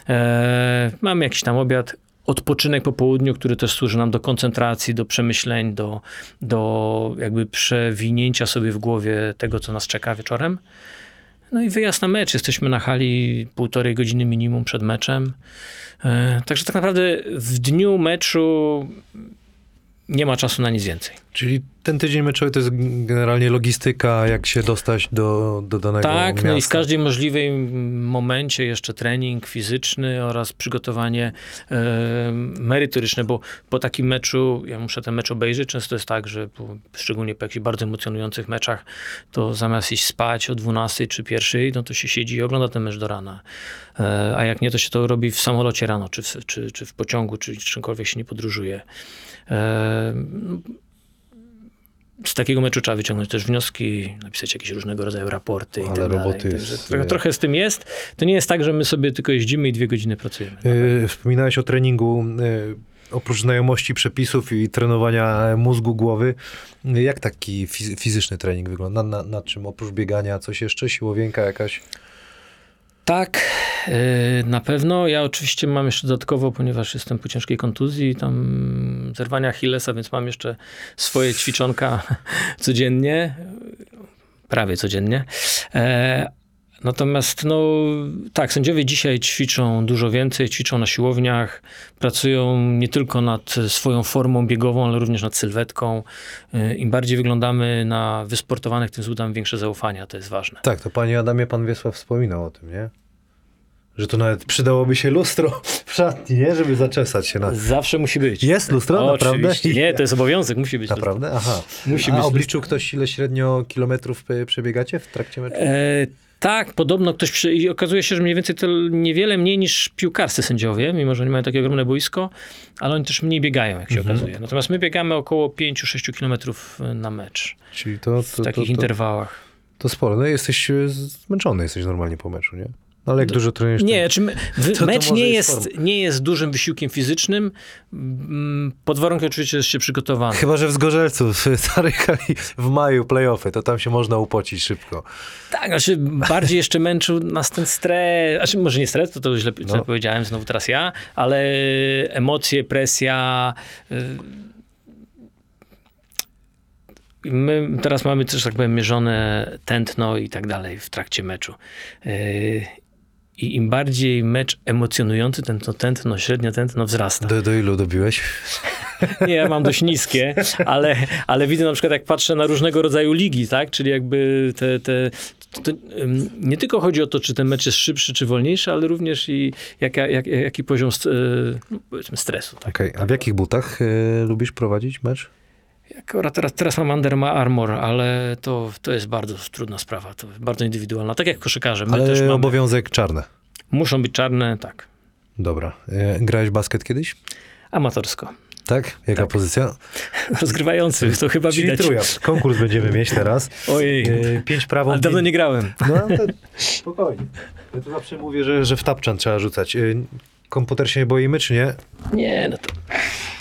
E, mamy jakiś tam obiad, odpoczynek po południu, który też służy nam do koncentracji, do przemyśleń, do, do jakby przewinięcia sobie w głowie tego, co nas czeka wieczorem. No i wyjazd na mecz. Jesteśmy na hali półtorej godziny minimum przed meczem. E, Także tak naprawdę w dniu meczu nie ma czasu na nic więcej. Czyli ten tydzień meczowy to jest generalnie logistyka, jak się dostać do, do danego Tak, miasta. no i w każdym możliwym momencie jeszcze trening fizyczny oraz przygotowanie e, merytoryczne, bo po takim meczu, ja muszę ten mecz obejrzeć, często jest tak, że po, szczególnie po jakichś bardzo emocjonujących meczach, to zamiast iść spać o 12 czy 1, no to się siedzi i ogląda ten mecz do rana. E, a jak nie, to się to robi w samolocie rano, czy w, czy, czy w pociągu, czy czymkolwiek się nie podróżuje. E, z takiego meczu trzeba wyciągnąć też wnioski, napisać jakieś różnego rodzaju raporty i Ale tak roboty dalej. jest, trochę, trochę z tym jest. To nie jest tak, że my sobie tylko jeździmy i dwie godziny pracujemy. Yy, Wspominałeś o treningu, yy, oprócz znajomości przepisów i trenowania mózgu, głowy. Jak taki fiz- fizyczny trening wygląda? Na, na, na czym? Oprócz biegania, coś jeszcze? Siłowienka jakaś? Tak, yy, na pewno. Ja oczywiście mam jeszcze dodatkowo, ponieważ jestem po ciężkiej kontuzji, tam zerwania Achillesa, więc mam jeszcze swoje ćwiczonka codziennie, prawie codziennie. Natomiast, no tak, sędziowie dzisiaj ćwiczą dużo więcej, ćwiczą na siłowniach, pracują nie tylko nad swoją formą biegową, ale również nad sylwetką. E, Im bardziej wyglądamy na wysportowanych, tym zbudamy większe zaufania, to jest ważne. Tak, to panie Adamie, pan Wiesław wspominał o tym, nie? Że to nawet przydałoby się lustro w szatni, nie? Żeby zaczesać się na... Zawsze musi być. Jest lustro, O, naprawdę? Oczywiście. Nie, to jest obowiązek, musi być. Naprawdę? Aha. Musi A być obliczył ktoś, ile średnio kilometrów e, przebiegacie w trakcie meczu? E, tak, podobno ktoś przy... i okazuje się, że mniej więcej to niewiele mniej niż piłkarscy sędziowie, mimo że oni mają takie ogromne boisko, ale oni też mniej biegają, jak się Mhm. okazuje. Natomiast my biegamy około 5-6 kilometrów na mecz Czyli to, w to, to, takich to, interwałach. to sporo. No jesteś e, zmęczony, jesteś normalnie po meczu, nie? No ale jak dużo trenujesz... Nie, czy mecz nie jest nie jest dużym wysiłkiem fizycznym, mm, pod warunkiem oczywiście, że jest się przygotowany. Chyba, że w Zgorzelcu zarychali w maju playoffy, to tam się można upocić szybko. Tak, znaczy bardziej jeszcze męczył nas ten stres, znaczy może nie stres, to, to źle, No. powiedziałem, znowu teraz ja, ale emocje, presja. y, My teraz mamy też, tak powiem, mierzone tętno i tak dalej w trakcie meczu. I im bardziej mecz emocjonujący, ten to tętno, średnie tętno wzrasta. Do, do ilu dobiłeś? Nie, ja mam dość niskie, ale, ale widzę na przykład, jak patrzę na różnego rodzaju ligi, tak? Czyli jakby te, te to, ym, nie tylko chodzi o to, czy ten mecz jest szybszy, czy wolniejszy, ale również i jaka, jak, jaki poziom y, no, stresu. Tak? Okej, a w jakich butach y, lubisz prowadzić mecz? Akurat teraz, teraz mam Under Armour, ale to, to jest bardzo trudna sprawa, to bardzo indywidualna. Tak jak koszykarze, my Ale też mamy, obowiązek czarne. muszą być czarne, tak, Dobra. Y, grałeś basket kiedyś? amatorsko. Tak? Jaka Tak. pozycja? Rozgrywający, to chyba Czyli widać. Konkurs będziemy mieć teraz. Ojej, pięć prawą, ale dawno pięć... nie grałem. No, to spokojnie. Ja to zawsze mówię, że, że w tapczan trzeba rzucać. Y, Komputer się nie boimy, czy nie? Nie, no to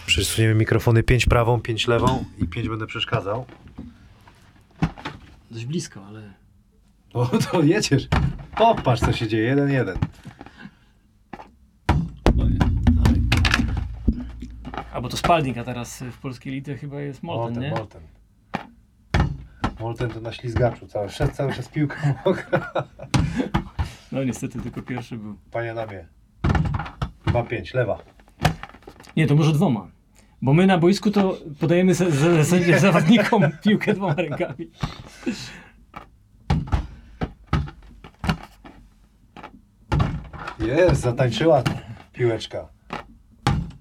Przesuniemy mikrofony pięć prawą, pięć lewą i pięć będę przeszkadzał. dość blisko, ale... O, to jedziesz. Popatrz, co się dzieje. Jeden, jeden. A bo to Spalding, a teraz w polskiej lidze chyba jest Molten, nie? Molten. Molten to na ślizgaczu. Cały, szedł cały czas mokra. No niestety tylko pierwszy był. Panie. Dwa pięć, lewa. Nie, to może dwoma. Bo my na boisku to podajemy zawodnikom piłkę dwoma rękami. Jest, zatańczyła piłeczka.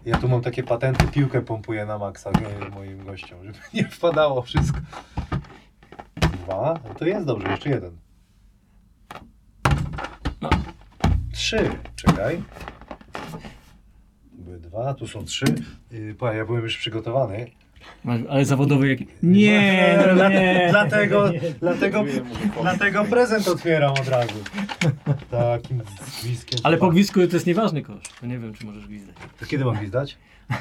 Ja tu mam takie patenty, piłkę pompuję na maksa moim gościom, żeby nie wpadało wszystko. Dwa, no to jest dobrze, jeszcze jeden. Trzy, czekaj. Były dwa, tu są trzy. Yy, pa, ja byłem już przygotowany. Ale zawodowy jaki? Nie, no nie. Dlatego, Nie. dlatego, dlatego prezent otwieram od razu. Takim gwizdkiem. Ale po gwizdku to jest nieważny kosz. To nie wiem, czy możesz gwizdać. To kiedy mam gwizdać?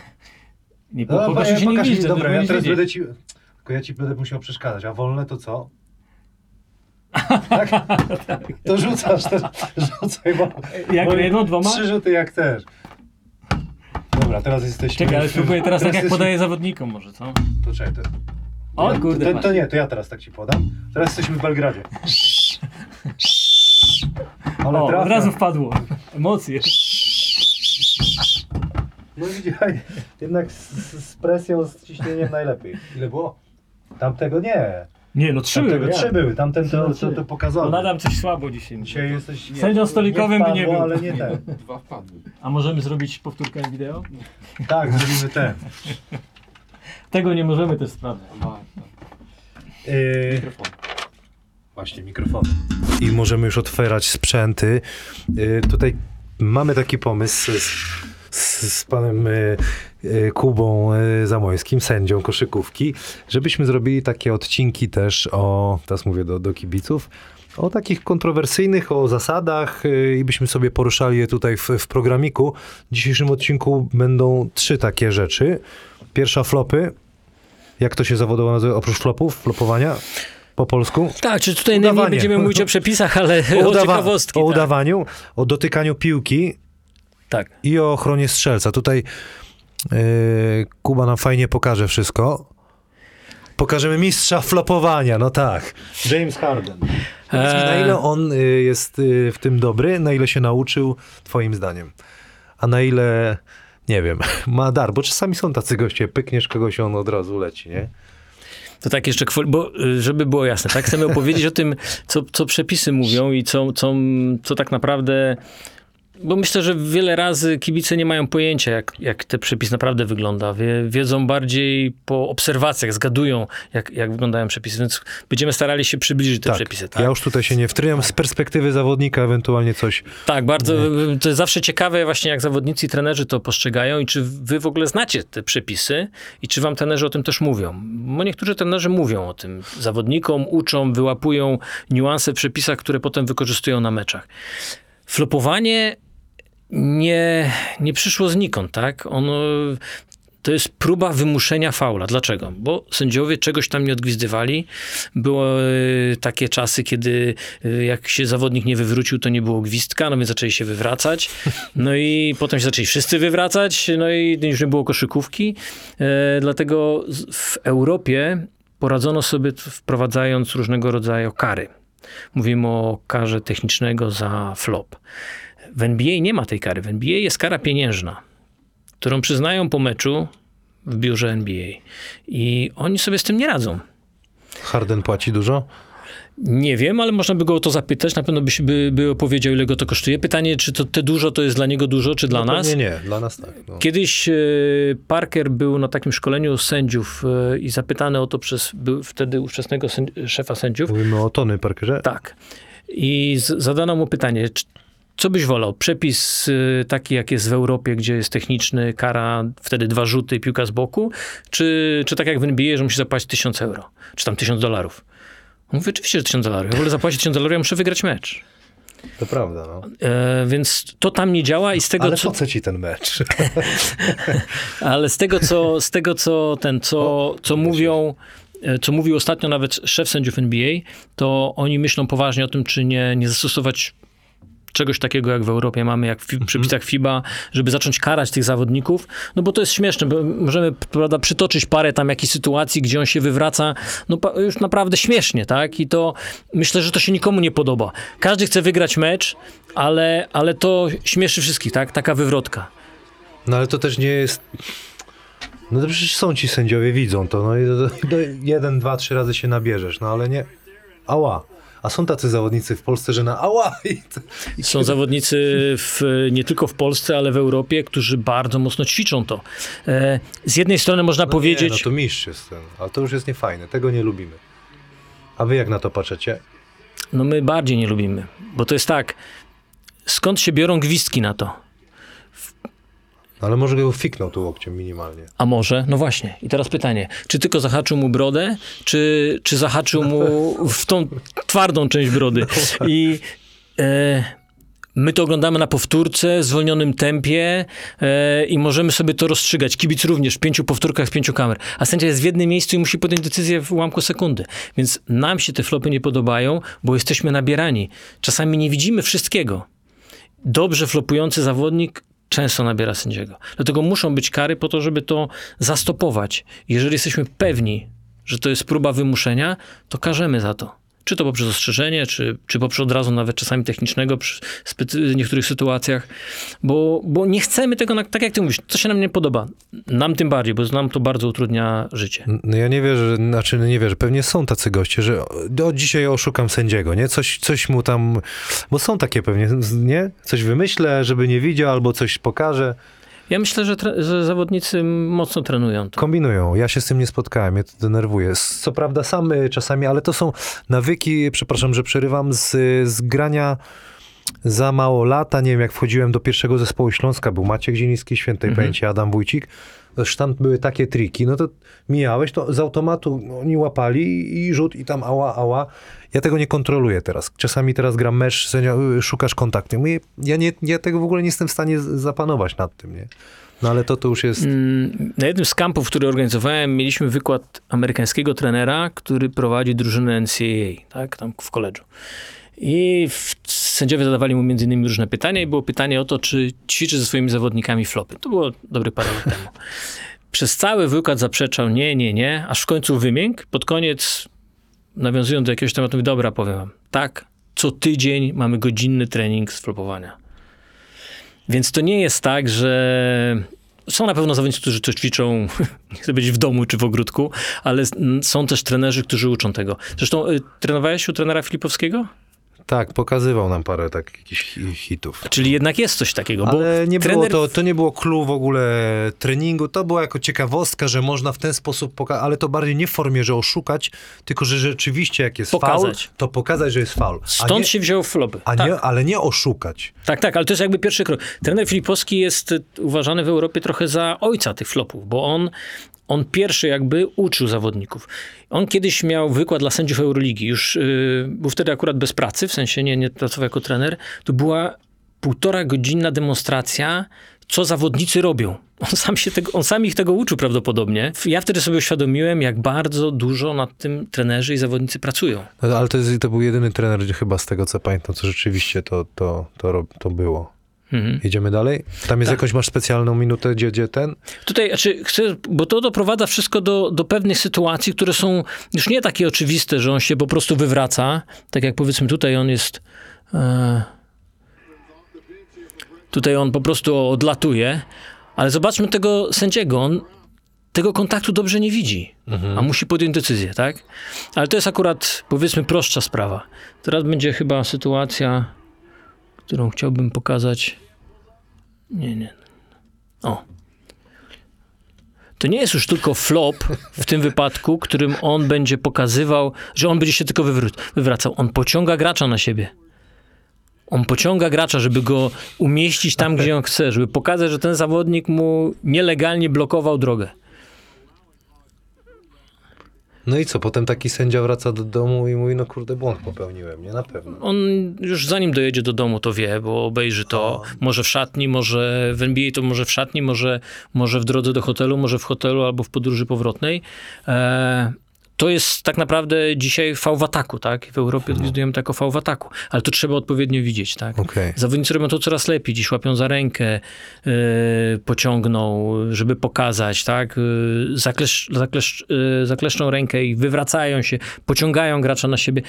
Nie, po, No, po koszu się nie pokaż mi, gwizdza, dobra, ja teraz wiedzieć. będę ci... Tylko ja ci będę musiał przeszkadzać, a wolne to co? Tak? To rzucasz też, rzucaj, bo... Jak bo jedno, dwoma? Trzy rzuty jak chcesz. Dobra, teraz jesteśmy... Czekaj, ale spróbuję teraz tak jak jesteśmy- podaję zawodnikom może, co? To czekaj, to... O to, kurde, to, to nie, to ja teraz tak ci podam. Teraz jesteśmy w Belgradzie. Ale O, od trafia. razu wpadło. Emocje. No widziałeś, jednak z, z presją, z ciśnieniem najlepiej. Ile było? Tamtego nie. Nie, no trzy były, trzy były, tamten to, No, to, to pokazało. No nadam coś słabo dzisiaj. Dzisiaj jesteś... Sędzią stolikowym by nie wpadło, był. ale nie ten. Dwa wpadły. A możemy zrobić powtórkę wideo? Tak, zrobimy ten. Tego nie możemy też sprawdzać. Aha, tak. Yy, Mikrofon. właśnie, mikrofon. I możemy już otwierać sprzęty. Yy, tutaj mamy taki pomysł z, z, z panem yy, yy, Kubą yy, Zamojskim, sędzią koszykówki, żebyśmy zrobili takie odcinki też o, teraz mówię do, do kibiców, o takich kontrowersyjnych, o zasadach i byśmy sobie poruszali je tutaj w, w programiku. W dzisiejszym odcinku będą trzy takie rzeczy. Pierwsza flopy. Jak to się zawodowo nazywa oprócz flopów? Flopowania? Po polsku? Tak, czy tutaj nie będziemy mówić o przepisach, ale o, udawa- ciekawostki. o tak. udawaniu, o dotykaniu piłki tak. i o ochronie strzelca. Tutaj yy, Kuba nam fajnie pokaże wszystko. Pokażemy mistrza flopowania, no tak. James Harden. Mi, na ile on y, jest y, w tym dobry, na ile się nauczył, twoim zdaniem? A na ile, nie wiem, ma dar, bo czasami są tacy goście, pykniesz kogoś, on od razu leci, nie? To tak jeszcze, bo y, żeby było jasne, tak? Chcemy opowiedzieć o tym, co, co przepisy mówią i co, co, co tak naprawdę... Bo myślę, że wiele razy kibice nie mają pojęcia, jak, jak ten przepis naprawdę wygląda. Wie, wiedzą bardziej po obserwacjach, zgadują, jak, jak wyglądają przepisy, więc będziemy starali się przybliżyć te przepisy. Tak? Ja już tutaj się nie wtryjam z perspektywy zawodnika, ewentualnie coś. Tak, bardzo. To jest zawsze ciekawe właśnie, jak zawodnicy i trenerzy to postrzegają i czy wy w ogóle znacie te przepisy i czy wam trenerzy o tym też mówią. Bo niektórzy trenerzy mówią o tym zawodnikom, uczą, wyłapują niuanse w przepisach, które potem wykorzystują na meczach. Flopowanie nie, nie przyszło znikąd, tak? Ono, to jest próba wymuszenia faula. Dlaczego? Bo sędziowie czegoś tam nie odgwizdywali. Były takie czasy, kiedy y, jak się zawodnik nie wywrócił, to nie było gwizdka, no więc zaczęli się wywracać. No i potem się zaczęli wszyscy wywracać, no i już nie było koszykówki. E, dlatego w Europie poradzono sobie wprowadzając różnego rodzaju kary. Mówimy o karze technicznego za flop. W NBA nie ma tej kary. W NBA jest kara pieniężna, którą przyznają po meczu w biurze NBA. I oni sobie z tym nie radzą. Harden płaci dużo? Nie wiem, ale można by go o to zapytać. Na pewno byś by, by opowiedział, ile go to kosztuje. Pytanie, czy to te dużo to jest dla niego dużo, czy dla No nas? Nie, nie, dla nas tak. No. Kiedyś e, Parker był na takim szkoleniu sędziów e, i zapytany o to przez wtedy ówczesnego sędzi- szefa sędziów. Mówimy o Tony Parkerze? Tak. I zadano mu pytanie, co byś wolał? Przepis y, taki, jak jest w Europie, gdzie jest techniczny, kara, wtedy dwa rzuty, piłka z boku, czy, czy tak jak w NBA, że musi zapłacić 1000 euro, czy tam 1000 dolarów? On mówi, oczywiście, że 1000 dolarów. Ja wolę zapłacić 1000 dolarów, ja muszę wygrać mecz. To prawda, no. E, więc to tam nie działa i z tego, Ale co... co ci ten mecz? Ale z tego, co, z tego, co ten, co, co mówią, e, co mówił ostatnio nawet szef sędziów NBA, to oni myślą poważnie o tym, czy nie, nie zastosować czegoś takiego, jak w Europie mamy, jak w fi- przepisach FIBA, żeby zacząć karać tych zawodników, no bo to jest śmieszne, bo możemy prawda, przytoczyć parę tam jakichś sytuacji, gdzie on się wywraca, no już naprawdę śmiesznie, tak? I to myślę, że to się nikomu nie podoba. Każdy chce wygrać mecz, ale, ale to śmieszy wszystkich, tak? Taka wywrotka. No ale to też nie jest... No to przecież są ci sędziowie, widzą to. No i do, do, jeden, dwa, trzy razy się nabierzesz, no ale nie... Ała. A są tacy zawodnicy w Polsce, że na ała i, Są zawodnicy w, nie tylko w Polsce, ale w Europie, którzy bardzo mocno ćwiczą to. E, z jednej strony można no powiedzieć, Nie, no to mistrz jest ten, ale to już jest niefajne, tego nie lubimy. A wy jak na to patrzycie? no my bardziej nie lubimy, bo to jest tak, skąd się biorą gwizdki na to? No, ale może go fiknął tu łokciem minimalnie. A może? No właśnie. I teraz pytanie, czy tylko zahaczył mu brodę, czy, czy zahaczył mu w tą twardą część brody? I e, my to oglądamy na powtórce, w zwolnionym tempie e, i możemy sobie to rozstrzygać. Kibic również w pięciu powtórkach, w pięciu kamer. A sędzia jest w jednym miejscu i musi podjąć decyzję w ułamku sekundy. Więc nam się te flopy nie podobają, bo jesteśmy nabierani. Czasami nie widzimy wszystkiego dobrze flopujący zawodnik często nabiera sędziego. Dlatego muszą być kary po to, żeby to zastopować. Jeżeli jesteśmy pewni, że to jest próba wymuszenia, to karzemy za to. Czy to poprzez ostrzeżenie, czy, czy poprzez od razu nawet czasami technicznego przy specy- niektórych sytuacjach, bo, bo nie chcemy tego, na, tak jak ty mówisz, to się nam nie podoba. Nam tym bardziej, bo nam to bardzo utrudnia życie. No ja nie wierzę, znaczy nie wierzę, pewnie są tacy goście, że o, dzisiaj oszukam sędziego, nie? Coś, coś mu tam, bo są takie pewnie, nie? Coś wymyślę, żeby nie widział, albo coś pokażę. Ja myślę, że, że zawodnicy mocno trenują to. Kombinują, ja się z tym nie spotkałem, mnie to denerwuje. Co prawda sam y, czasami, ale to są nawyki, przepraszam, że przerywam, z, z grania za mało lata, nie wiem, jak wchodziłem do pierwszego zespołu Śląska, był Maciek Zieliński, świętej Mhm. pamięci Adam Wójcik, Zresztą tam były takie triki, no to mijałeś, to z automatu oni łapali i rzut i tam ała, ała. Ja tego nie kontroluję teraz. Czasami teraz gram mecz, sędzia, y, szukasz kontaktu. Mówię, ja, nie, ja tego w ogóle nie jestem w stanie zapanować nad tym, nie? No ale to to już jest... Mm, Na jednym z kampów, który organizowałem, mieliśmy wykład amerykańskiego trenera, który prowadzi drużynę NCAA, tak, tam w koledżu. I w, sędziowie zadawali mu między innymi różne pytania i było pytanie o to, czy ćwiczy ze swoimi zawodnikami flopy. To było dobry parę lat temu. Przez cały wykład zaprzeczał nie, nie, nie, aż w końcu wymiękł. Pod koniec, nawiązując do jakiegoś tematu, mówi, dobra, powiem wam, tak, co tydzień mamy godzinny trening z flopowania. Więc to nie jest tak, że są na pewno zawodnicy, którzy to ćwiczą, nie chcę być w domu czy w ogródku, ale są też trenerzy, którzy uczą tego. Zresztą y, trenowałeś u trenera Filipowskiego? Tak, pokazywał nam parę takich jakichś hitów. Czyli jednak jest coś takiego, bo Ale nie było trener... to, to nie było clue w ogóle treningu, to była jako ciekawostka, że można w ten sposób pokazać, ale to bardziej nie w formie, że oszukać, tylko że rzeczywiście jak jest Pokazać. faul, to pokazać, że jest faul. Stąd nie, się wziął flopy. a tak, nie, ale nie oszukać. tak, tak, ale to jest jakby pierwszy krok. Trener Filipowski jest y, uważany w Europie trochę za ojca tych flopów, bo on, on pierwszy jakby uczył zawodników. On kiedyś miał wykład dla sędziów Euroligi, już yy, był wtedy akurat bez pracy, w sensie nie, nie pracował jako trener. To była półtora godzinna demonstracja, co zawodnicy robią. On sam, się tego, on sam ich tego uczył prawdopodobnie. Ja wtedy sobie uświadomiłem, jak bardzo dużo nad tym trenerzy i zawodnicy pracują. No, ale to, jest, to był jedyny trener chyba z tego, co pamiętam, co rzeczywiście to, to, to, to było. Mhm. Jedziemy dalej? Tam jest Tak. jakąś, masz specjalną minutę, gdzie, gdzie ten? Tutaj, znaczy, chcę, bo to doprowadza wszystko do, do pewnych sytuacji, które są już nie takie oczywiste, że on się po prostu wywraca. Tak jak powiedzmy tutaj on jest. E, tutaj on po prostu odlatuje, ale zobaczmy tego sędziego. On tego kontaktu dobrze nie widzi, a musi podjąć decyzję, tak? Ale to jest akurat, powiedzmy, prostsza sprawa. Teraz będzie chyba sytuacja, którą chciałbym pokazać. Nie, nie. O. To nie jest już tylko flop w tym wypadku, którym on będzie pokazywał, że on będzie się tylko wywró- wywracał. On pociąga gracza na siebie. On pociąga gracza, żeby go umieścić tam, gdzie on chce, żeby pokazać, że ten zawodnik mu nielegalnie blokował drogę. No i co, potem taki sędzia wraca do domu i mówi, no kurde, błąd popełniłem, nie? Na pewno. On już zanim dojedzie do domu, to wie, bo obejrzy to może w szatni, może w NBA to może w szatni, może, może w drodze do hotelu, może w hotelu albo w podróży powrotnej. E, to jest tak naprawdę dzisiaj fał w ataku, tak? W Europie odwiedzujemy to jako fał w ataku, ale to trzeba odpowiednio widzieć, tak? Okej. Zawodnicy robią to coraz lepiej. Dziś łapią za rękę, yy, pociągną, żeby pokazać, tak? Yy, zaklesz, zaklesz, yy, zakleszczą rękę i wywracają się, pociągają gracza na siebie.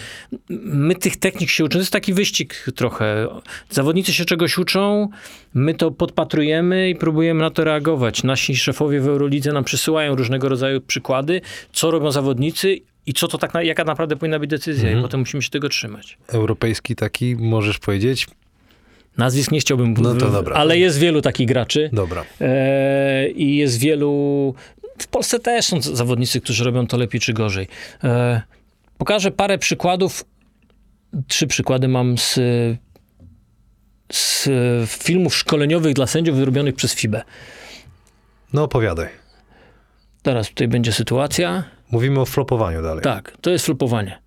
My tych technik się uczymy. To jest taki wyścig trochę. Zawodnicy się czegoś uczą, my to podpatrujemy i próbujemy na to reagować. Nasi szefowie w Eurolidze nam przysyłają różnego rodzaju przykłady, co robią zawodnicy i co to tak, na, jaka naprawdę powinna być decyzja i potem musimy się tego trzymać. Europejski taki, możesz powiedzieć? Nazwisk nie chciałbym No to dobra. ale jest wielu takich graczy. Dobra. E, I jest wielu. W Polsce też są zawodnicy, którzy robią to lepiej czy gorzej. E, pokażę parę przykładów. Trzy przykłady mam z, z filmów szkoleniowych dla sędziów wyrobionych przez FIBę. No opowiadaj. Teraz tutaj będzie sytuacja. Mówimy o flopowaniu dalej. Tak, to jest flopowanie.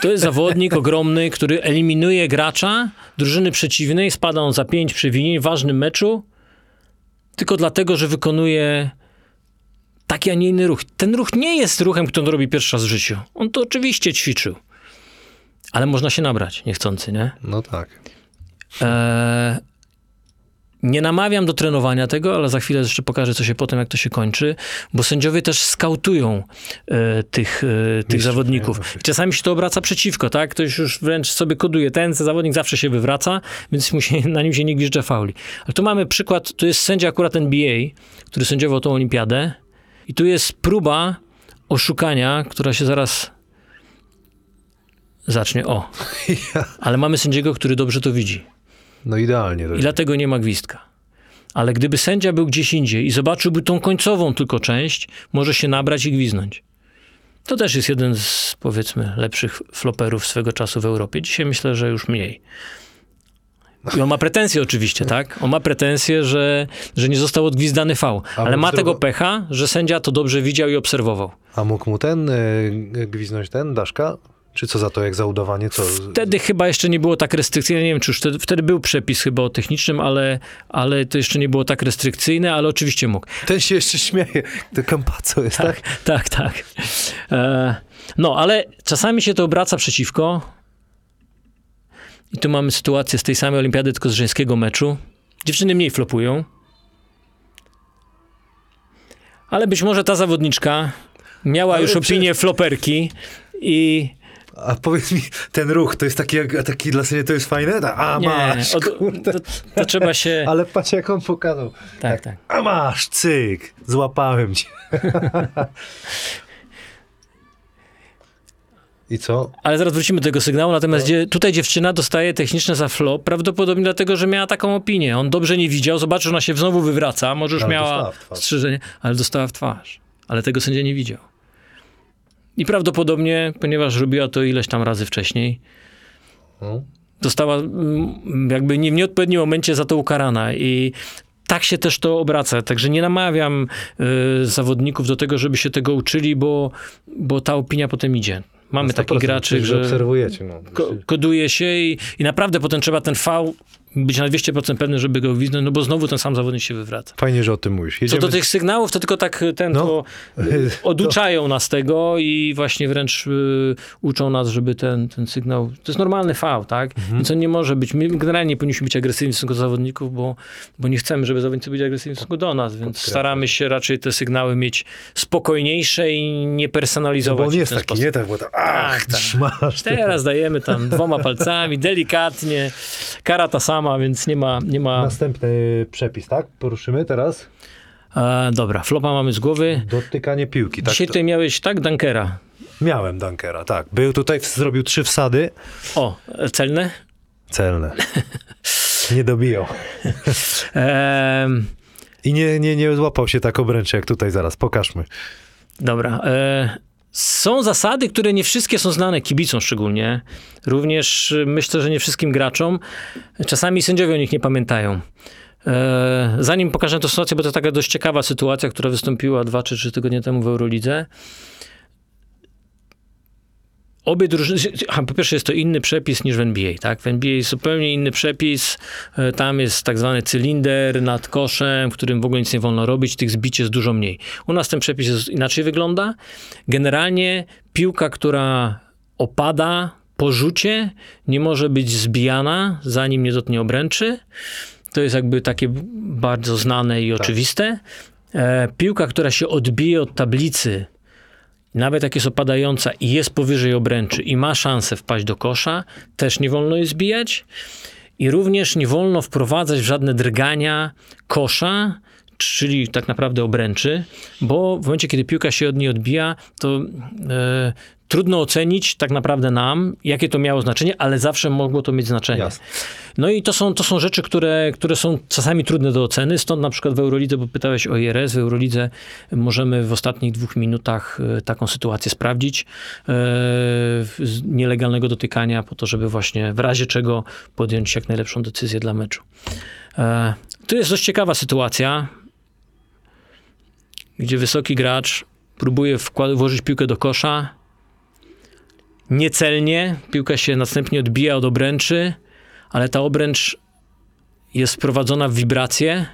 To jest zawodnik ogromny, który eliminuje gracza drużyny przeciwnej, spada on za pięć przewinień w ważnym meczu, tylko dlatego, że wykonuje taki, a nie inny ruch. Ten ruch nie jest ruchem, który on robi pierwszy raz w życiu. On to oczywiście ćwiczył. Ale można się nabrać niechcący, nie? No tak. Eee, nie namawiam do trenowania tego, ale za chwilę jeszcze pokażę, co się potem, jak to się kończy, bo sędziowie też skautują e, tych, e, tych zawodników. czasami się to obraca przeciwko, tak? Ktoś już wręcz sobie koduje. Ten zawodnik zawsze się wywraca, więc mu się, na nim się nie gwizdże fauli. Ale tu mamy przykład, tu jest sędzia akurat NBA, który sędziował tą olimpiadę i tu jest próba oszukania, która się zaraz zacznie. O, ale mamy sędziego, który dobrze to widzi. No idealnie. I dlatego nie ma gwizdka. Ale gdyby sędzia był gdzieś indziej i zobaczyłby tą końcową tylko część, może się nabrać i gwiznąć. To też jest jeden z, powiedzmy, lepszych floperów swego czasu w Europie. Dzisiaj myślę, że już mniej. I on ma pretensje oczywiście, tak? On ma pretensje, że, że nie został odgwizdany V. Ale ma tego pecha, że sędzia to dobrze widział i obserwował. A mógł mu ten y, gwiznąć ten, Daszka? Czy co za to, jak za udawanie? Co? Wtedy chyba jeszcze nie było tak restrykcyjne. Nie wiem, czy już wtedy, wtedy był przepis chyba o technicznym, ale, ale to jeszcze nie było tak restrykcyjne, ale oczywiście mógł. Ten się jeszcze śmieje. To kampaco jest, tak? Tak, tak. E, no, ale czasami się to obraca przeciwko. I tu mamy sytuację z tej samej olimpiady, tylko z żeńskiego meczu. Dziewczyny mniej flopują. Ale być może ta zawodniczka miała Ale już przecież- opinię floperki i A powiedz mi, ten ruch, to jest taki, taki dla siebie, to jest fajne? Tak, A nie, masz, od, kurde. to, to trzeba się... Ale patrz, jak on pokazał. Tak, tak. A masz, cyk, złapałem cię. I co? Ale zaraz wrócimy do tego sygnału, natomiast dzie- tutaj dziewczyna dostaje techniczne za flop, prawdopodobnie dlatego, że miała taką opinię. On dobrze nie widział, zobaczył, że ona się znowu wywraca, może już Ale miała strzyżenie, ale dostała w twarz. Ale tego sędzia nie widział. I prawdopodobnie, ponieważ robiła to ileś tam razy wcześniej, No. została mm, jakby nie w nieodpowiednim momencie za to ukarana i tak się też to obraca. Także nie namawiam y, zawodników do tego, żeby się tego uczyli, bo, bo ta opinia potem idzie. Mamy takich 100% graczy, że obserwujecie. No. ko- koduje się i, i naprawdę potem trzeba ten V być na 200% pewny, żeby go gwizdnąć, no bo znowu ten sam zawodnik się wywraca. Fajnie, że o tym mówisz. Co Jedziemy... do tych sygnałów, to tylko tak ten, No. to oduczają nas tego i właśnie wręcz y, uczą nas, żeby ten, ten sygnał, to jest normalny V, tak? Mhm. Więc on nie może być, my generalnie nie powinniśmy być agresywni w stosunku do zawodników, bo, bo nie chcemy, żeby zawodnicy byli agresywni w stosunku do nas, więc staramy się raczej te sygnały mieć spokojniejsze i nie No personalizować. bo on jest taki, sposób. nie tak, bo tak, ach, tak. trzymasz. to. Teraz dajemy tam dwoma palcami, delikatnie. Kara ta sama, więc nie ma, nie ma Następny przepis, tak? Poruszymy teraz? E, dobra, flopa mamy z głowy. Dotykanie piłki. Tak, Dzisiaj to- tutaj miałeś, tak, Dunkera. Miałem Dunkera, tak. Był tutaj, zrobił trzy wsady. O, e, celne. Celne. Nie dobijał. Em, I nie, nie, nie złapał się tak obręczy jak tutaj zaraz. Pokażmy. Dobra. E, są zasady, które nie wszystkie są znane kibicom szczególnie. Również e, myślę, że nie wszystkim graczom. Czasami sędziowie o nich nie pamiętają. E, zanim pokażę tę sytuację, bo to taka dość ciekawa sytuacja, która wystąpiła dwa czy trzy tygodnie temu w Eurolidze. Obie drużyny, po pierwsze jest to inny przepis niż w NBA, tak? W NBA jest zupełnie inny przepis, E, tam jest tak zwany cylinder nad koszem, w którym w ogóle nic nie wolno robić, tych zbić jest dużo mniej. U nas ten przepis jest, inaczej wygląda. Generalnie piłka, która opada po rzucie, nie może być zbijana, zanim nie dotknie obręczy. To jest jakby takie bardzo znane i oczywiste. E, piłka, która się odbije od tablicy, nawet jak jest opadająca i jest powyżej obręczy i ma szansę wpaść do kosza, też nie wolno jej zbijać. I również nie wolno wprowadzać w żadne drgania kosza, czyli tak naprawdę obręczy, bo w momencie, kiedy piłka się od niej odbija, to e, trudno ocenić tak naprawdę nam, jakie to miało znaczenie, ale zawsze mogło to mieć znaczenie. Jasne. No i to są, to są rzeczy, które, które są czasami trudne do oceny, stąd na przykład w Eurolidze, bo pytałeś o IRS, w Eurolidze możemy w ostatnich dwóch minutach e, taką sytuację sprawdzić, e, z nielegalnego dotykania, po to, żeby właśnie w razie czego podjąć jak najlepszą decyzję dla meczu. E, To jest dość ciekawa sytuacja, gdzie wysoki gracz próbuje włożyć piłkę do kosza, niecelnie, piłka się następnie odbija od obręczy, ale ta obręcz jest wprowadzona w wibrację,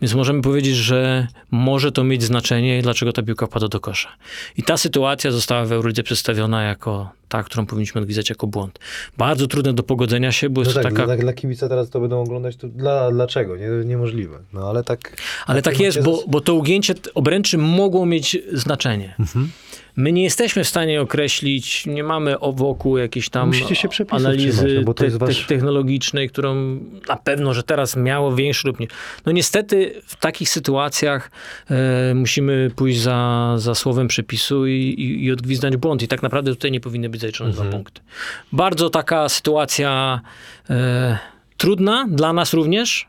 więc możemy powiedzieć, że może to mieć znaczenie, dlaczego ta piłka wpada do kosza. I ta sytuacja została w Eurolidze przedstawiona jako ta, którą powinniśmy odgwizdać jako błąd. Bardzo trudne do pogodzenia się, bo No jest tak, to taka... dla, dla kibica teraz to będą oglądać, to dla, dlaczego? Nie, niemożliwe. No ale tak... Ale tak takie jest, bo, bo to ugięcie obręczy mogło mieć znaczenie. Mhm. My nie jesteśmy w stanie określić, nie mamy wokół jakiejś tam analizy trzymać, no bo to te, jest wasz- te, technologicznej, którą na pewno, że teraz miało większy lub nie. No niestety w takich sytuacjach e, musimy pójść za, za słowem przepisu i, i, i odgwizdać błąd. I tak naprawdę tutaj nie powinny być zaliczone Mhm. dwa punkty. Bardzo taka sytuacja e, trudna dla nas również,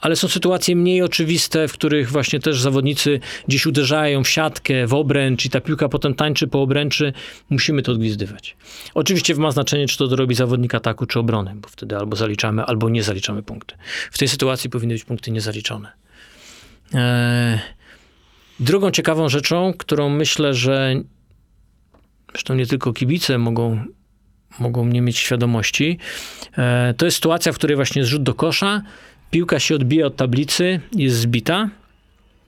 ale są sytuacje mniej oczywiste, w których właśnie też zawodnicy gdzieś uderzają w siatkę, w obręcz i ta piłka potem tańczy po obręczy. Musimy to odgwizdywać. Oczywiście ma znaczenie, czy to robi zawodnik ataku, czy obrony, bo wtedy albo zaliczamy, albo nie zaliczamy punkty. W tej sytuacji powinny być punkty niezaliczone. Eee, drugą ciekawą rzeczą, którą myślę, że zresztą nie tylko kibice mogą, mogą nie mieć świadomości, e, to jest sytuacja, w której właśnie zrzut do kosza, piłka się odbija od tablicy, jest zbita.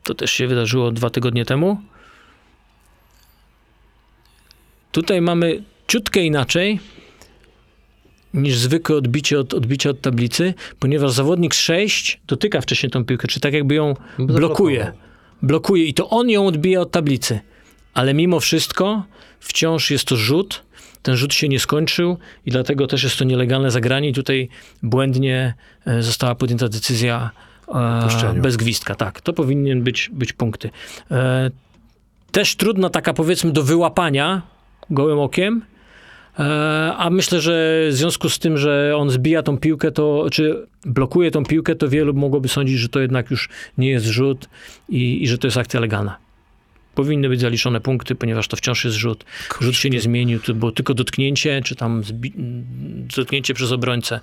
To też się wydarzyło dwa tygodnie temu. Tutaj mamy ciutkę inaczej niż zwykłe odbicie od, odbicie od tablicy, ponieważ zawodnik 6 dotyka wcześniej tą piłkę, czy tak jakby ją blokuje. Blokuje i to on ją odbija od tablicy. Ale mimo wszystko wciąż jest to rzut. Ten rzut się nie skończył i dlatego też jest to nielegalne zagranie. I tutaj błędnie e, została podjęta decyzja e, Puszczeniu. bez gwizdka. Tak, to powinien być, być punkty. E, też trudna taka powiedzmy do wyłapania gołym okiem. A myślę, że w związku z tym, że on zbija tą piłkę, to czy blokuje tą piłkę, to wielu mogłoby sądzić, że to jednak już nie jest rzut i, i że to jest akcja legalna. Powinny być zaliczone punkty, ponieważ to wciąż jest rzut. Rzut się nie zmienił, to było tylko dotknięcie, czy tam dotknięcie przez obrońcę.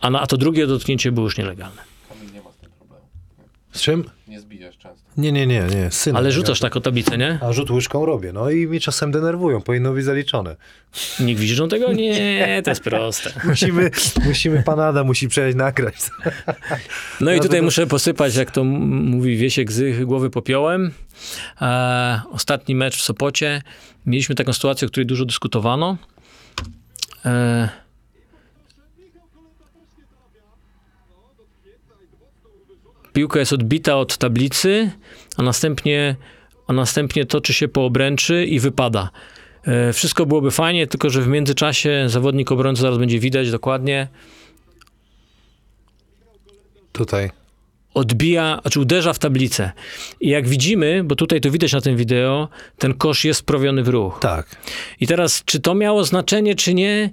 A, na, a to drugie dotknięcie było już nielegalne. Kamil nie ma z tym problemu. Z czym? Nie zbijasz często. Nie, nie, nie, nie. Syn. Ale rzucasz tak o tablicę, nie? A rzut łyżką robię. No i mnie czasem denerwują. Powinno być zaliczone. Nikt widzą tego? Nie, to jest proste. Musimy, musimy, pan Adam musi przejść nagrać. No i tutaj to- muszę posypać, jak to mówi Wiesiek, z głowy popiołem. E, ostatni mecz w Sopocie. Mieliśmy taką sytuację, o której dużo dyskutowano. E, piłka jest odbita od tablicy, a następnie, a następnie toczy się po obręczy i wypada. E, wszystko byłoby fajnie, tylko że w międzyczasie zawodnik obrońcy zaraz będzie widać dokładnie, Tutaj. odbija, znaczy uderza w tablicę. I jak widzimy, bo tutaj to widać na tym wideo, ten kosz jest wprawiony w ruch. Tak. I teraz, czy to miało znaczenie, czy nie?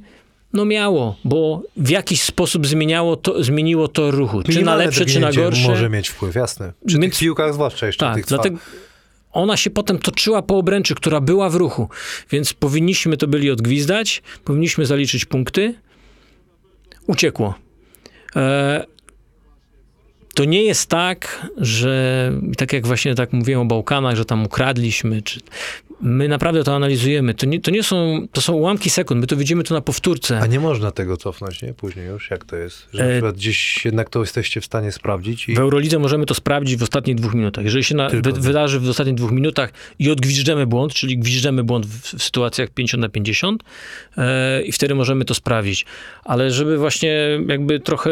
No miało, bo w jakiś sposób zmieniało to, zmieniło to ruchu. Czy na lepsze, czy na gorsze. może mieć wpływ, jasne. Przy Więc- tych piłkach zwłaszcza jeszcze Tak, tych dlatego ona się potem toczyła po obręczy, która była w ruchu. Więc powinniśmy to byli odgwizdać, powinniśmy zaliczyć punkty. Uciekło. E, to nie jest tak, że tak jak właśnie tak mówiłem o Bałkanach, że tam ukradliśmy, czy my naprawdę to analizujemy. To nie, to nie są, to są ułamki sekund, my to widzimy tu na powtórce. A nie można tego cofnąć, nie? Później już, jak to jest? Że E, na przykład gdzieś jednak to jesteście w stanie sprawdzić i... W Eurolidze możemy to sprawdzić w ostatnich dwóch minutach. Jeżeli się na, wy, wydarzy w ostatnich dwóch minutach i odgwiżdżemy błąd, czyli gwiżdżemy błąd w, w sytuacjach 50 na 50 e, i wtedy możemy to sprawdzić. Ale żeby właśnie jakby trochę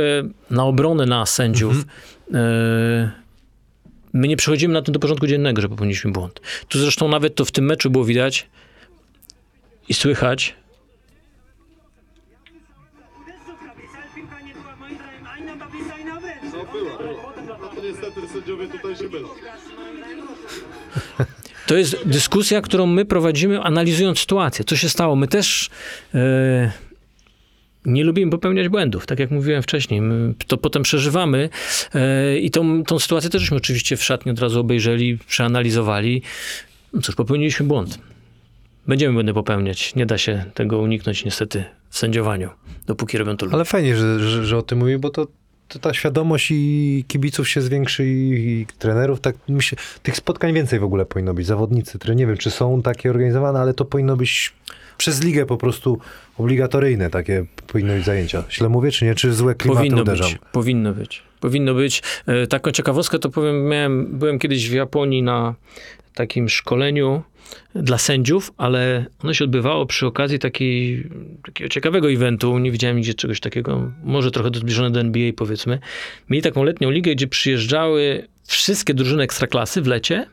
na obronę nas, sędziów, e, my nie przechodzimy na tym do porządku dziennego, że popełniliśmy błąd. Tu zresztą nawet to w tym meczu było widać i słychać, to jest dyskusja, którą my prowadzimy, analizując sytuację. Co się stało? My też e, nie lubimy popełniać błędów, tak jak mówiłem wcześniej. My to potem przeżywamy e, i tą, tą sytuację też oczywiście w szatni od razu obejrzeli, przeanalizowali. No cóż, popełniliśmy błąd. Będziemy błędy popełniać. Nie da się tego uniknąć niestety w sędziowaniu, dopóki robią to ludzie. Ale fajnie, że, że, że o tym mówię, bo to, to ta świadomość i kibiców się zwiększy i, i trenerów, tak myślę, tych spotkań więcej w ogóle powinno być. Zawodnicy, tre- nie wiem, czy są takie organizowane, ale to powinno być przez ligę po prostu obligatoryjne takie powinno być zajęcia. Źle mówię, czy nie? Czy złe klimaty Powinno uderzam? być, powinno być. Powinno być. E, Taką ciekawostkę to powiem, miałem, byłem kiedyś w Japonii na takim szkoleniu dla sędziów, ale ono się odbywało przy okazji takiej, takiego ciekawego eventu. Nie widziałem nigdzie czegoś takiego, może trochę do zbliżone do NBA powiedzmy. Mieli taką letnią ligę, gdzie przyjeżdżały wszystkie drużyny ekstraklasy w lecie.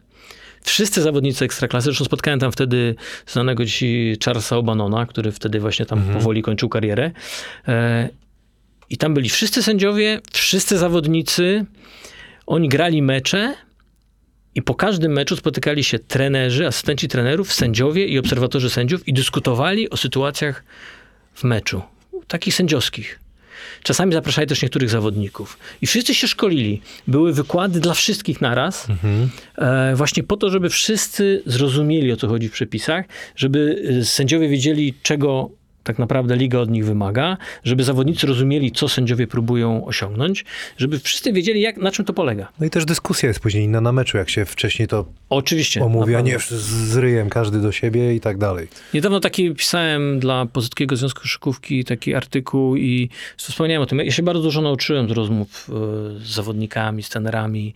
Wszyscy zawodnicy ekstraklasy, zresztą spotkałem tam wtedy znanego dzisiaj Charlesa Obanona, który wtedy właśnie tam powoli kończył karierę. E, i tam byli wszyscy sędziowie, wszyscy zawodnicy. Oni grali mecze i po każdym meczu spotykali się trenerzy, asystenci trenerów, sędziowie i obserwatorzy sędziów i dyskutowali o sytuacjach w meczu, takich sędziowskich. Czasami zapraszali też niektórych zawodników. I wszyscy się szkolili. Były wykłady dla wszystkich naraz, e, właśnie po to, żeby wszyscy zrozumieli, o co chodzi w przepisach, żeby e, sędziowie wiedzieli, czego tak naprawdę liga od nich wymaga, żeby zawodnicy rozumieli, co sędziowie próbują osiągnąć, żeby wszyscy wiedzieli, jak, na czym to polega. No i też dyskusja jest później inna na meczu, jak się wcześniej to Oczywiście. omówi, a nie z, ryjem każdy do siebie i tak dalej. Niedawno taki pisałem dla Pozytkiego Związku Koszykówki taki artykuł i wspomniałem o tym. Ja się bardzo dużo nauczyłem z rozmów e, z zawodnikami, z trenerami.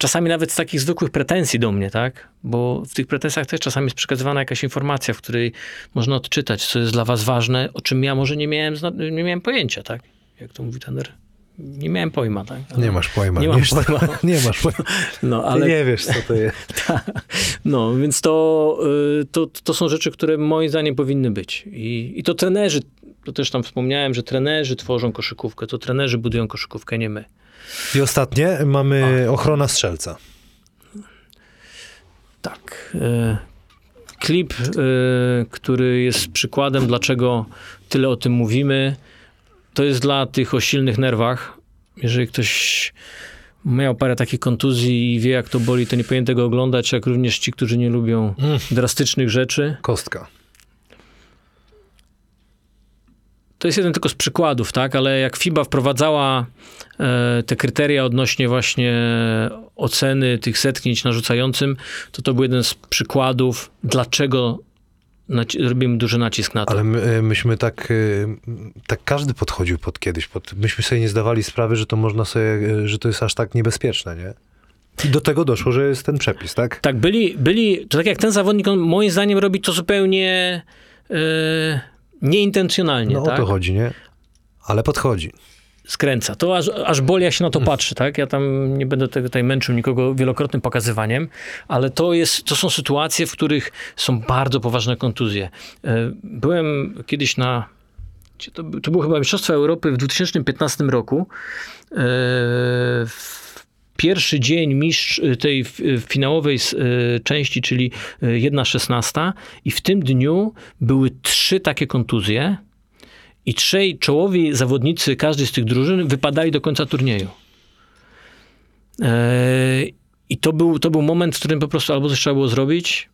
Czasami nawet z takich zwykłych pretensji do mnie, tak? Bo w tych pretensjach też czasami jest przekazywana jakaś informacja, w której można odczytać, co jest dla was ważne, o czym ja może nie miałem, nie miałem pojęcia, tak? Jak to mówi trener. Nie miałem pojma, tak? Ale- Nie masz pojma. Nie mam wiesz, pojma. Nie masz pojma. No, Ty ale nie wiesz, co to jest. no, więc to, y, to, to są rzeczy, które moim zdaniem powinny być. I, I to trenerzy, to też tam wspomniałem, że trenerzy tworzą koszykówkę, to trenerzy budują koszykówkę, nie my. I ostatnie mamy ochrona strzelca. Tak. y, Klip, y, który jest przykładem, dlaczego tyle o tym mówimy, to jest dla tych o silnych nerwach. Jeżeli ktoś miał parę takich kontuzji i wie, jak to boli, to nie powinien tego oglądać, jak również ci, którzy nie lubią drastycznych rzeczy. Kostka. To jest jeden tylko z przykładów, tak? Ale jak FIBA wprowadzała e, te kryteria odnośnie właśnie oceny tych zetknięć narzucającym, to to był jeden z przykładów, dlaczego naci- robimy duży nacisk na to. Ale my, y, myśmy tak, y, tak każdy podchodził pod kiedyś. Pod, myśmy sobie nie zdawali sprawy, że to można sobie, że to jest aż tak niebezpieczne, nie? I do tego doszło, że jest ten przepis, tak? Tak, byli, byli, to tak jak ten zawodnik, on moim zdaniem robi to zupełnie e, nieintencjonalnie, No tak? o to chodzi, nie? Ale podchodzi. skręca. To aż, aż boli, jak się na to patrzy, tak? Ja tam nie będę tego tutaj męczył nikogo wielokrotnym pokazywaniem, ale to, jest, to są sytuacje, w których są bardzo poważne kontuzje. E, Byłem kiedyś na to, to było chyba Mistrzostwa Europy w 2015 roku. E, w pierwszy dzień mistrz tej f- finałowej e, części, czyli e, 1.16 i w tym dniu były trzy takie kontuzje i trzej czołowi zawodnicy każdej z tych drużyn wypadali do końca turnieju. E, I to był, to był moment, w którym po prostu albo coś trzeba było zrobić,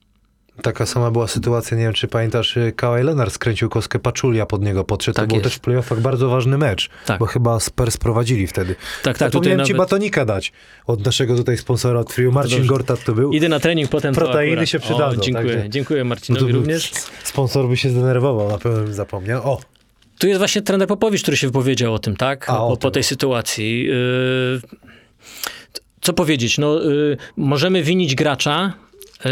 Taka sama była sytuacja, nie wiem czy pamiętasz, y, Kawhi Leonard skręcił kostkę Paczulia pod niego podszedł. Tak to był też w playoffach bardzo ważny mecz, Tak. bo chyba Spurs prowadzili wtedy. Tak, tak, Zapomniałem ci nawet- batonika dać od naszego tutaj sponsora od Friu. Marcin dobrze. Gortat to był. Idę na trening potem. Proteiny się przydadzą, O, dziękuję, także- dziękuję Marcinowi również. Sponsor by się zdenerwował, na pewno bym zapomniał. O, Tu jest właśnie trener Popowicz, który się wypowiedział o tym, tak? A, o po, po tej sytuacji. Yy, Co powiedzieć? No, yy, możemy winić gracza. yy,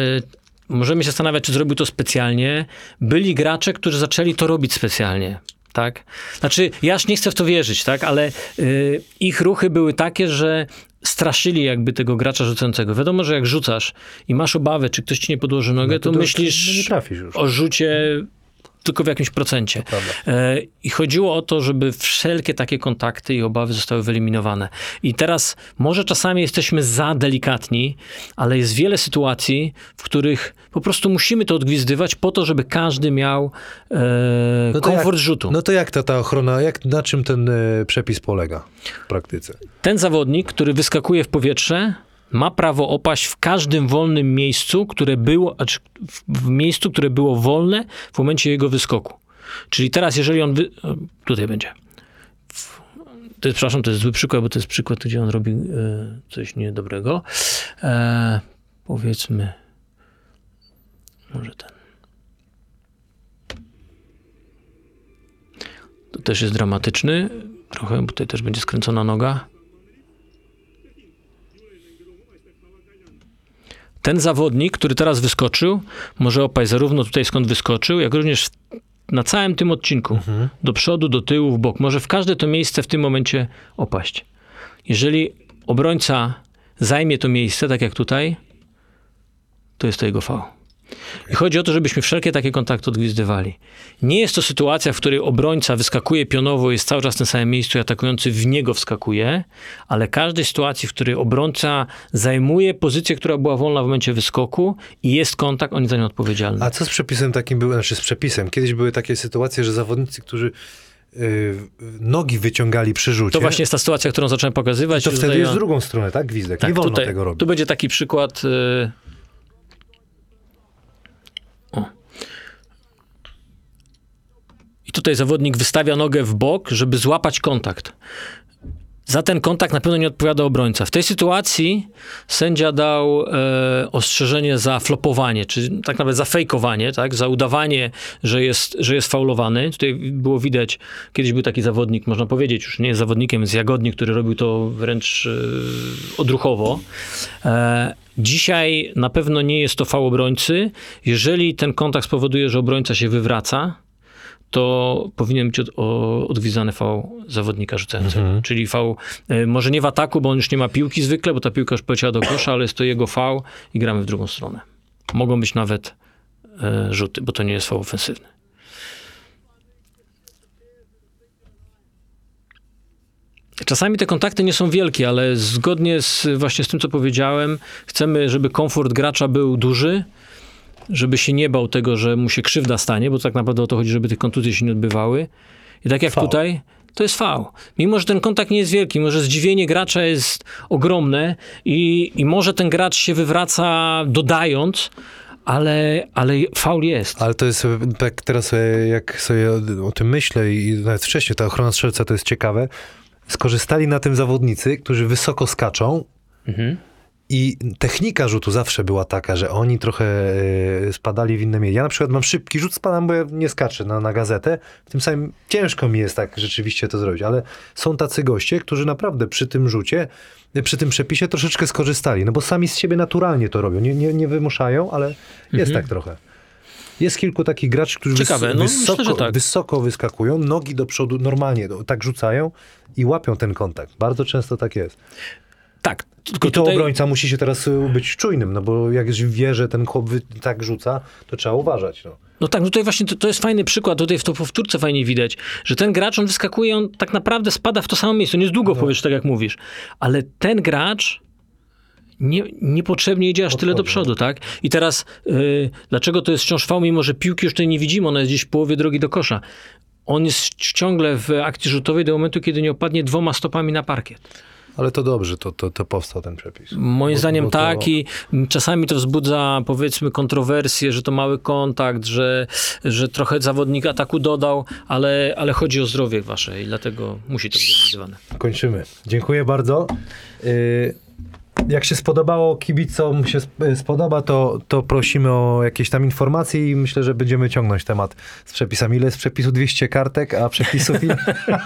Możemy się zastanawiać, czy zrobił to specjalnie. Byli gracze, którzy zaczęli to robić specjalnie. Tak? Znaczy, ja aż nie chcę w to wierzyć, tak? ale yy, ich ruchy były takie, że straszyli jakby tego gracza rzucającego. Wiadomo, że jak rzucasz i masz obawę, czy ktoś ci nie podłoży nogę, No to to, myślisz o rzucie tylko w jakimś procencie. E, I chodziło o to, żeby wszelkie takie kontakty i obawy zostały wyeliminowane. I teraz może czasami jesteśmy za delikatni, ale jest wiele sytuacji, w których po prostu musimy to odgwizdywać po to, żeby każdy miał e, No komfort jak, rzutu. No to jak ta, ta ochrona, jak, na czym ten e, przepis polega w praktyce? Ten zawodnik, który wyskakuje w powietrze, ma prawo opaść w każdym wolnym miejscu, które było, w, miejscu, które było wolne w momencie jego wyskoku. Czyli teraz, jeżeli on. Wy... Tutaj będzie. To jest, przepraszam, to jest zły przykład, bo to jest przykład, gdzie on robi e, coś niedobrego. E, powiedzmy. Może ten. To też jest dramatyczny. Trochę, bo tutaj też będzie skręcona noga. Ten zawodnik, który teraz wyskoczył, może opaść zarówno tutaj skąd wyskoczył, jak również na całym tym odcinku. Do przodu, do tyłu, w bok. Może w każde to miejsce w tym momencie opaść. Jeżeli obrońca zajmie to miejsce, tak jak tutaj, to jest to jego fał. I chodzi o to, żebyśmy wszelkie takie kontakty odgwizdywali. Nie jest to sytuacja, w której obrońca wyskakuje pionowo, jest cały czas w tym samym miejscu i atakujący w niego wskakuje, ale każdej sytuacji, w której obrońca zajmuje pozycję, która była wolna w momencie wyskoku i jest kontakt, on jest za nią odpowiedzialny. A co z przepisem takim był, znaczy z przepisem? Kiedyś były takie sytuacje, że zawodnicy, którzy y, nogi wyciągali przy rzucie, To właśnie jest ta sytuacja, którą zacząłem pokazywać. to wtedy jest w drugą stronę, tak? Gwizdek. Tak, nie wolno tutaj, tego robić. Tu będzie taki przykład. y, O. I tutaj zawodnik wystawia nogę w bok, żeby złapać kontakt. Za ten kontakt na pewno nie odpowiada obrońca. W tej sytuacji sędzia dał e, ostrzeżenie za flopowanie, czy tak naprawdę za fejkowanie, tak? za udawanie, że jest, że jest faulowany. Tutaj było widać, kiedyś był taki zawodnik, można powiedzieć, już nie jest zawodnikiem, jest Jagodnik, który robił to wręcz e, odruchowo. E, dzisiaj na pewno nie jest to faul obrońcy. Jeżeli ten kontakt spowoduje, że obrońca się wywraca, to powinien być od, o, fał zawodnika rzucającego. Czyli fał, e, może nie w ataku, bo on już nie ma piłki zwykle, bo ta piłka już poleciała do kosza, ale jest to jego fał i gramy w drugą stronę. Mogą być nawet e, rzuty, bo to nie jest fał ofensywny. Czasami te kontakty nie są wielkie, ale zgodnie z właśnie z tym, co powiedziałem, chcemy, żeby komfort gracza był duży, żeby się nie bał tego, że mu się krzywda stanie, bo tak naprawdę o to chodzi, żeby tych kontuzji się nie odbywały. I tak jak tutaj, to jest fał. Mimo, że ten kontakt nie jest wielki, może zdziwienie gracza jest ogromne i, i może ten gracz się wywraca dodając, ale, ale faul jest. Ale to jest, tak teraz jak sobie o, o tym myślę i nawet wcześniej, ta ochrona strzelca to jest ciekawe, skorzystali na tym zawodnicy, którzy wysoko skaczą Mhm. I technika rzutu zawsze była taka, że oni trochę e, spadali w inne miejsce. Ja na przykład mam szybki rzut, spadam, bo ja nie skaczę na, na gazetę. Tym samym ciężko mi jest tak rzeczywiście to zrobić, ale są tacy goście, którzy naprawdę przy tym rzucie, przy tym przepisie troszeczkę skorzystali, no bo sami z siebie naturalnie to robią. Nie, nie, nie wymuszają, ale jest tak trochę. Jest kilku takich graczy, którzy Mhm. Ciekawe, no, wysoko, myślę, tak. wysoko wyskakują, nogi do przodu normalnie no, tak rzucają i łapią ten kontakt. Bardzo często tak jest. Tak, tylko I to tutaj... obrońca musi się teraz y, być czujnym, no bo jak wie, że ten chłop tak rzuca, to trzeba uważać. No. No tak, no tutaj właśnie to, to jest fajny przykład, tutaj w to powtórce fajnie widać, że ten gracz, on wyskakuje, on tak naprawdę spada w to samo miejsce, on jest długo w powietrzu, tak jak mówisz, ale ten gracz nie, niepotrzebnie idzie aż tyle do Odchodzi. przodu, tak? I teraz, y, dlaczego to jest wciąż fał, mimo że piłki już tutaj nie widzimy, ona jest gdzieś w połowie drogi do kosza. On jest ciągle w akcji rzutowej do momentu, kiedy nie opadnie dwoma stopami na parkiet. Ale to dobrze, to, to, to powstał ten przepis. Moim Bo- zdaniem bo to- tak i czasami to wzbudza powiedzmy kontrowersje, że to mały kontakt, że, że trochę zawodnik ataku dodał, ale, ale chodzi o zdrowie wasze i dlatego musi to być realizowane. Kończymy. Dziękuję bardzo. Y, Jak się spodobało kibicom, się sp- spodoba, to, to prosimy o jakieś tam informacje i myślę, że będziemy ciągnąć temat z przepisami. Ile jest przepisu 200 kartek, a przepisów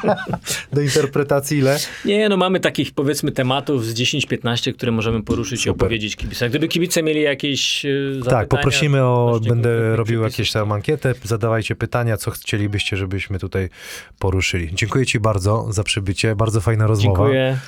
do interpretacji ile? Nie, no mamy takich powiedzmy tematów z 10-15, które możemy poruszyć i Super. opowiedzieć kibicom. Gdyby kibice mieli jakieś e, zapytania, Tak, poprosimy o, będę robił przepisów, jakieś tam ankietę, zadawajcie pytania, co chcielibyście, żebyśmy tutaj poruszyli. Dziękuję Ci bardzo za przybycie, bardzo fajna rozmowa. Dziękuję.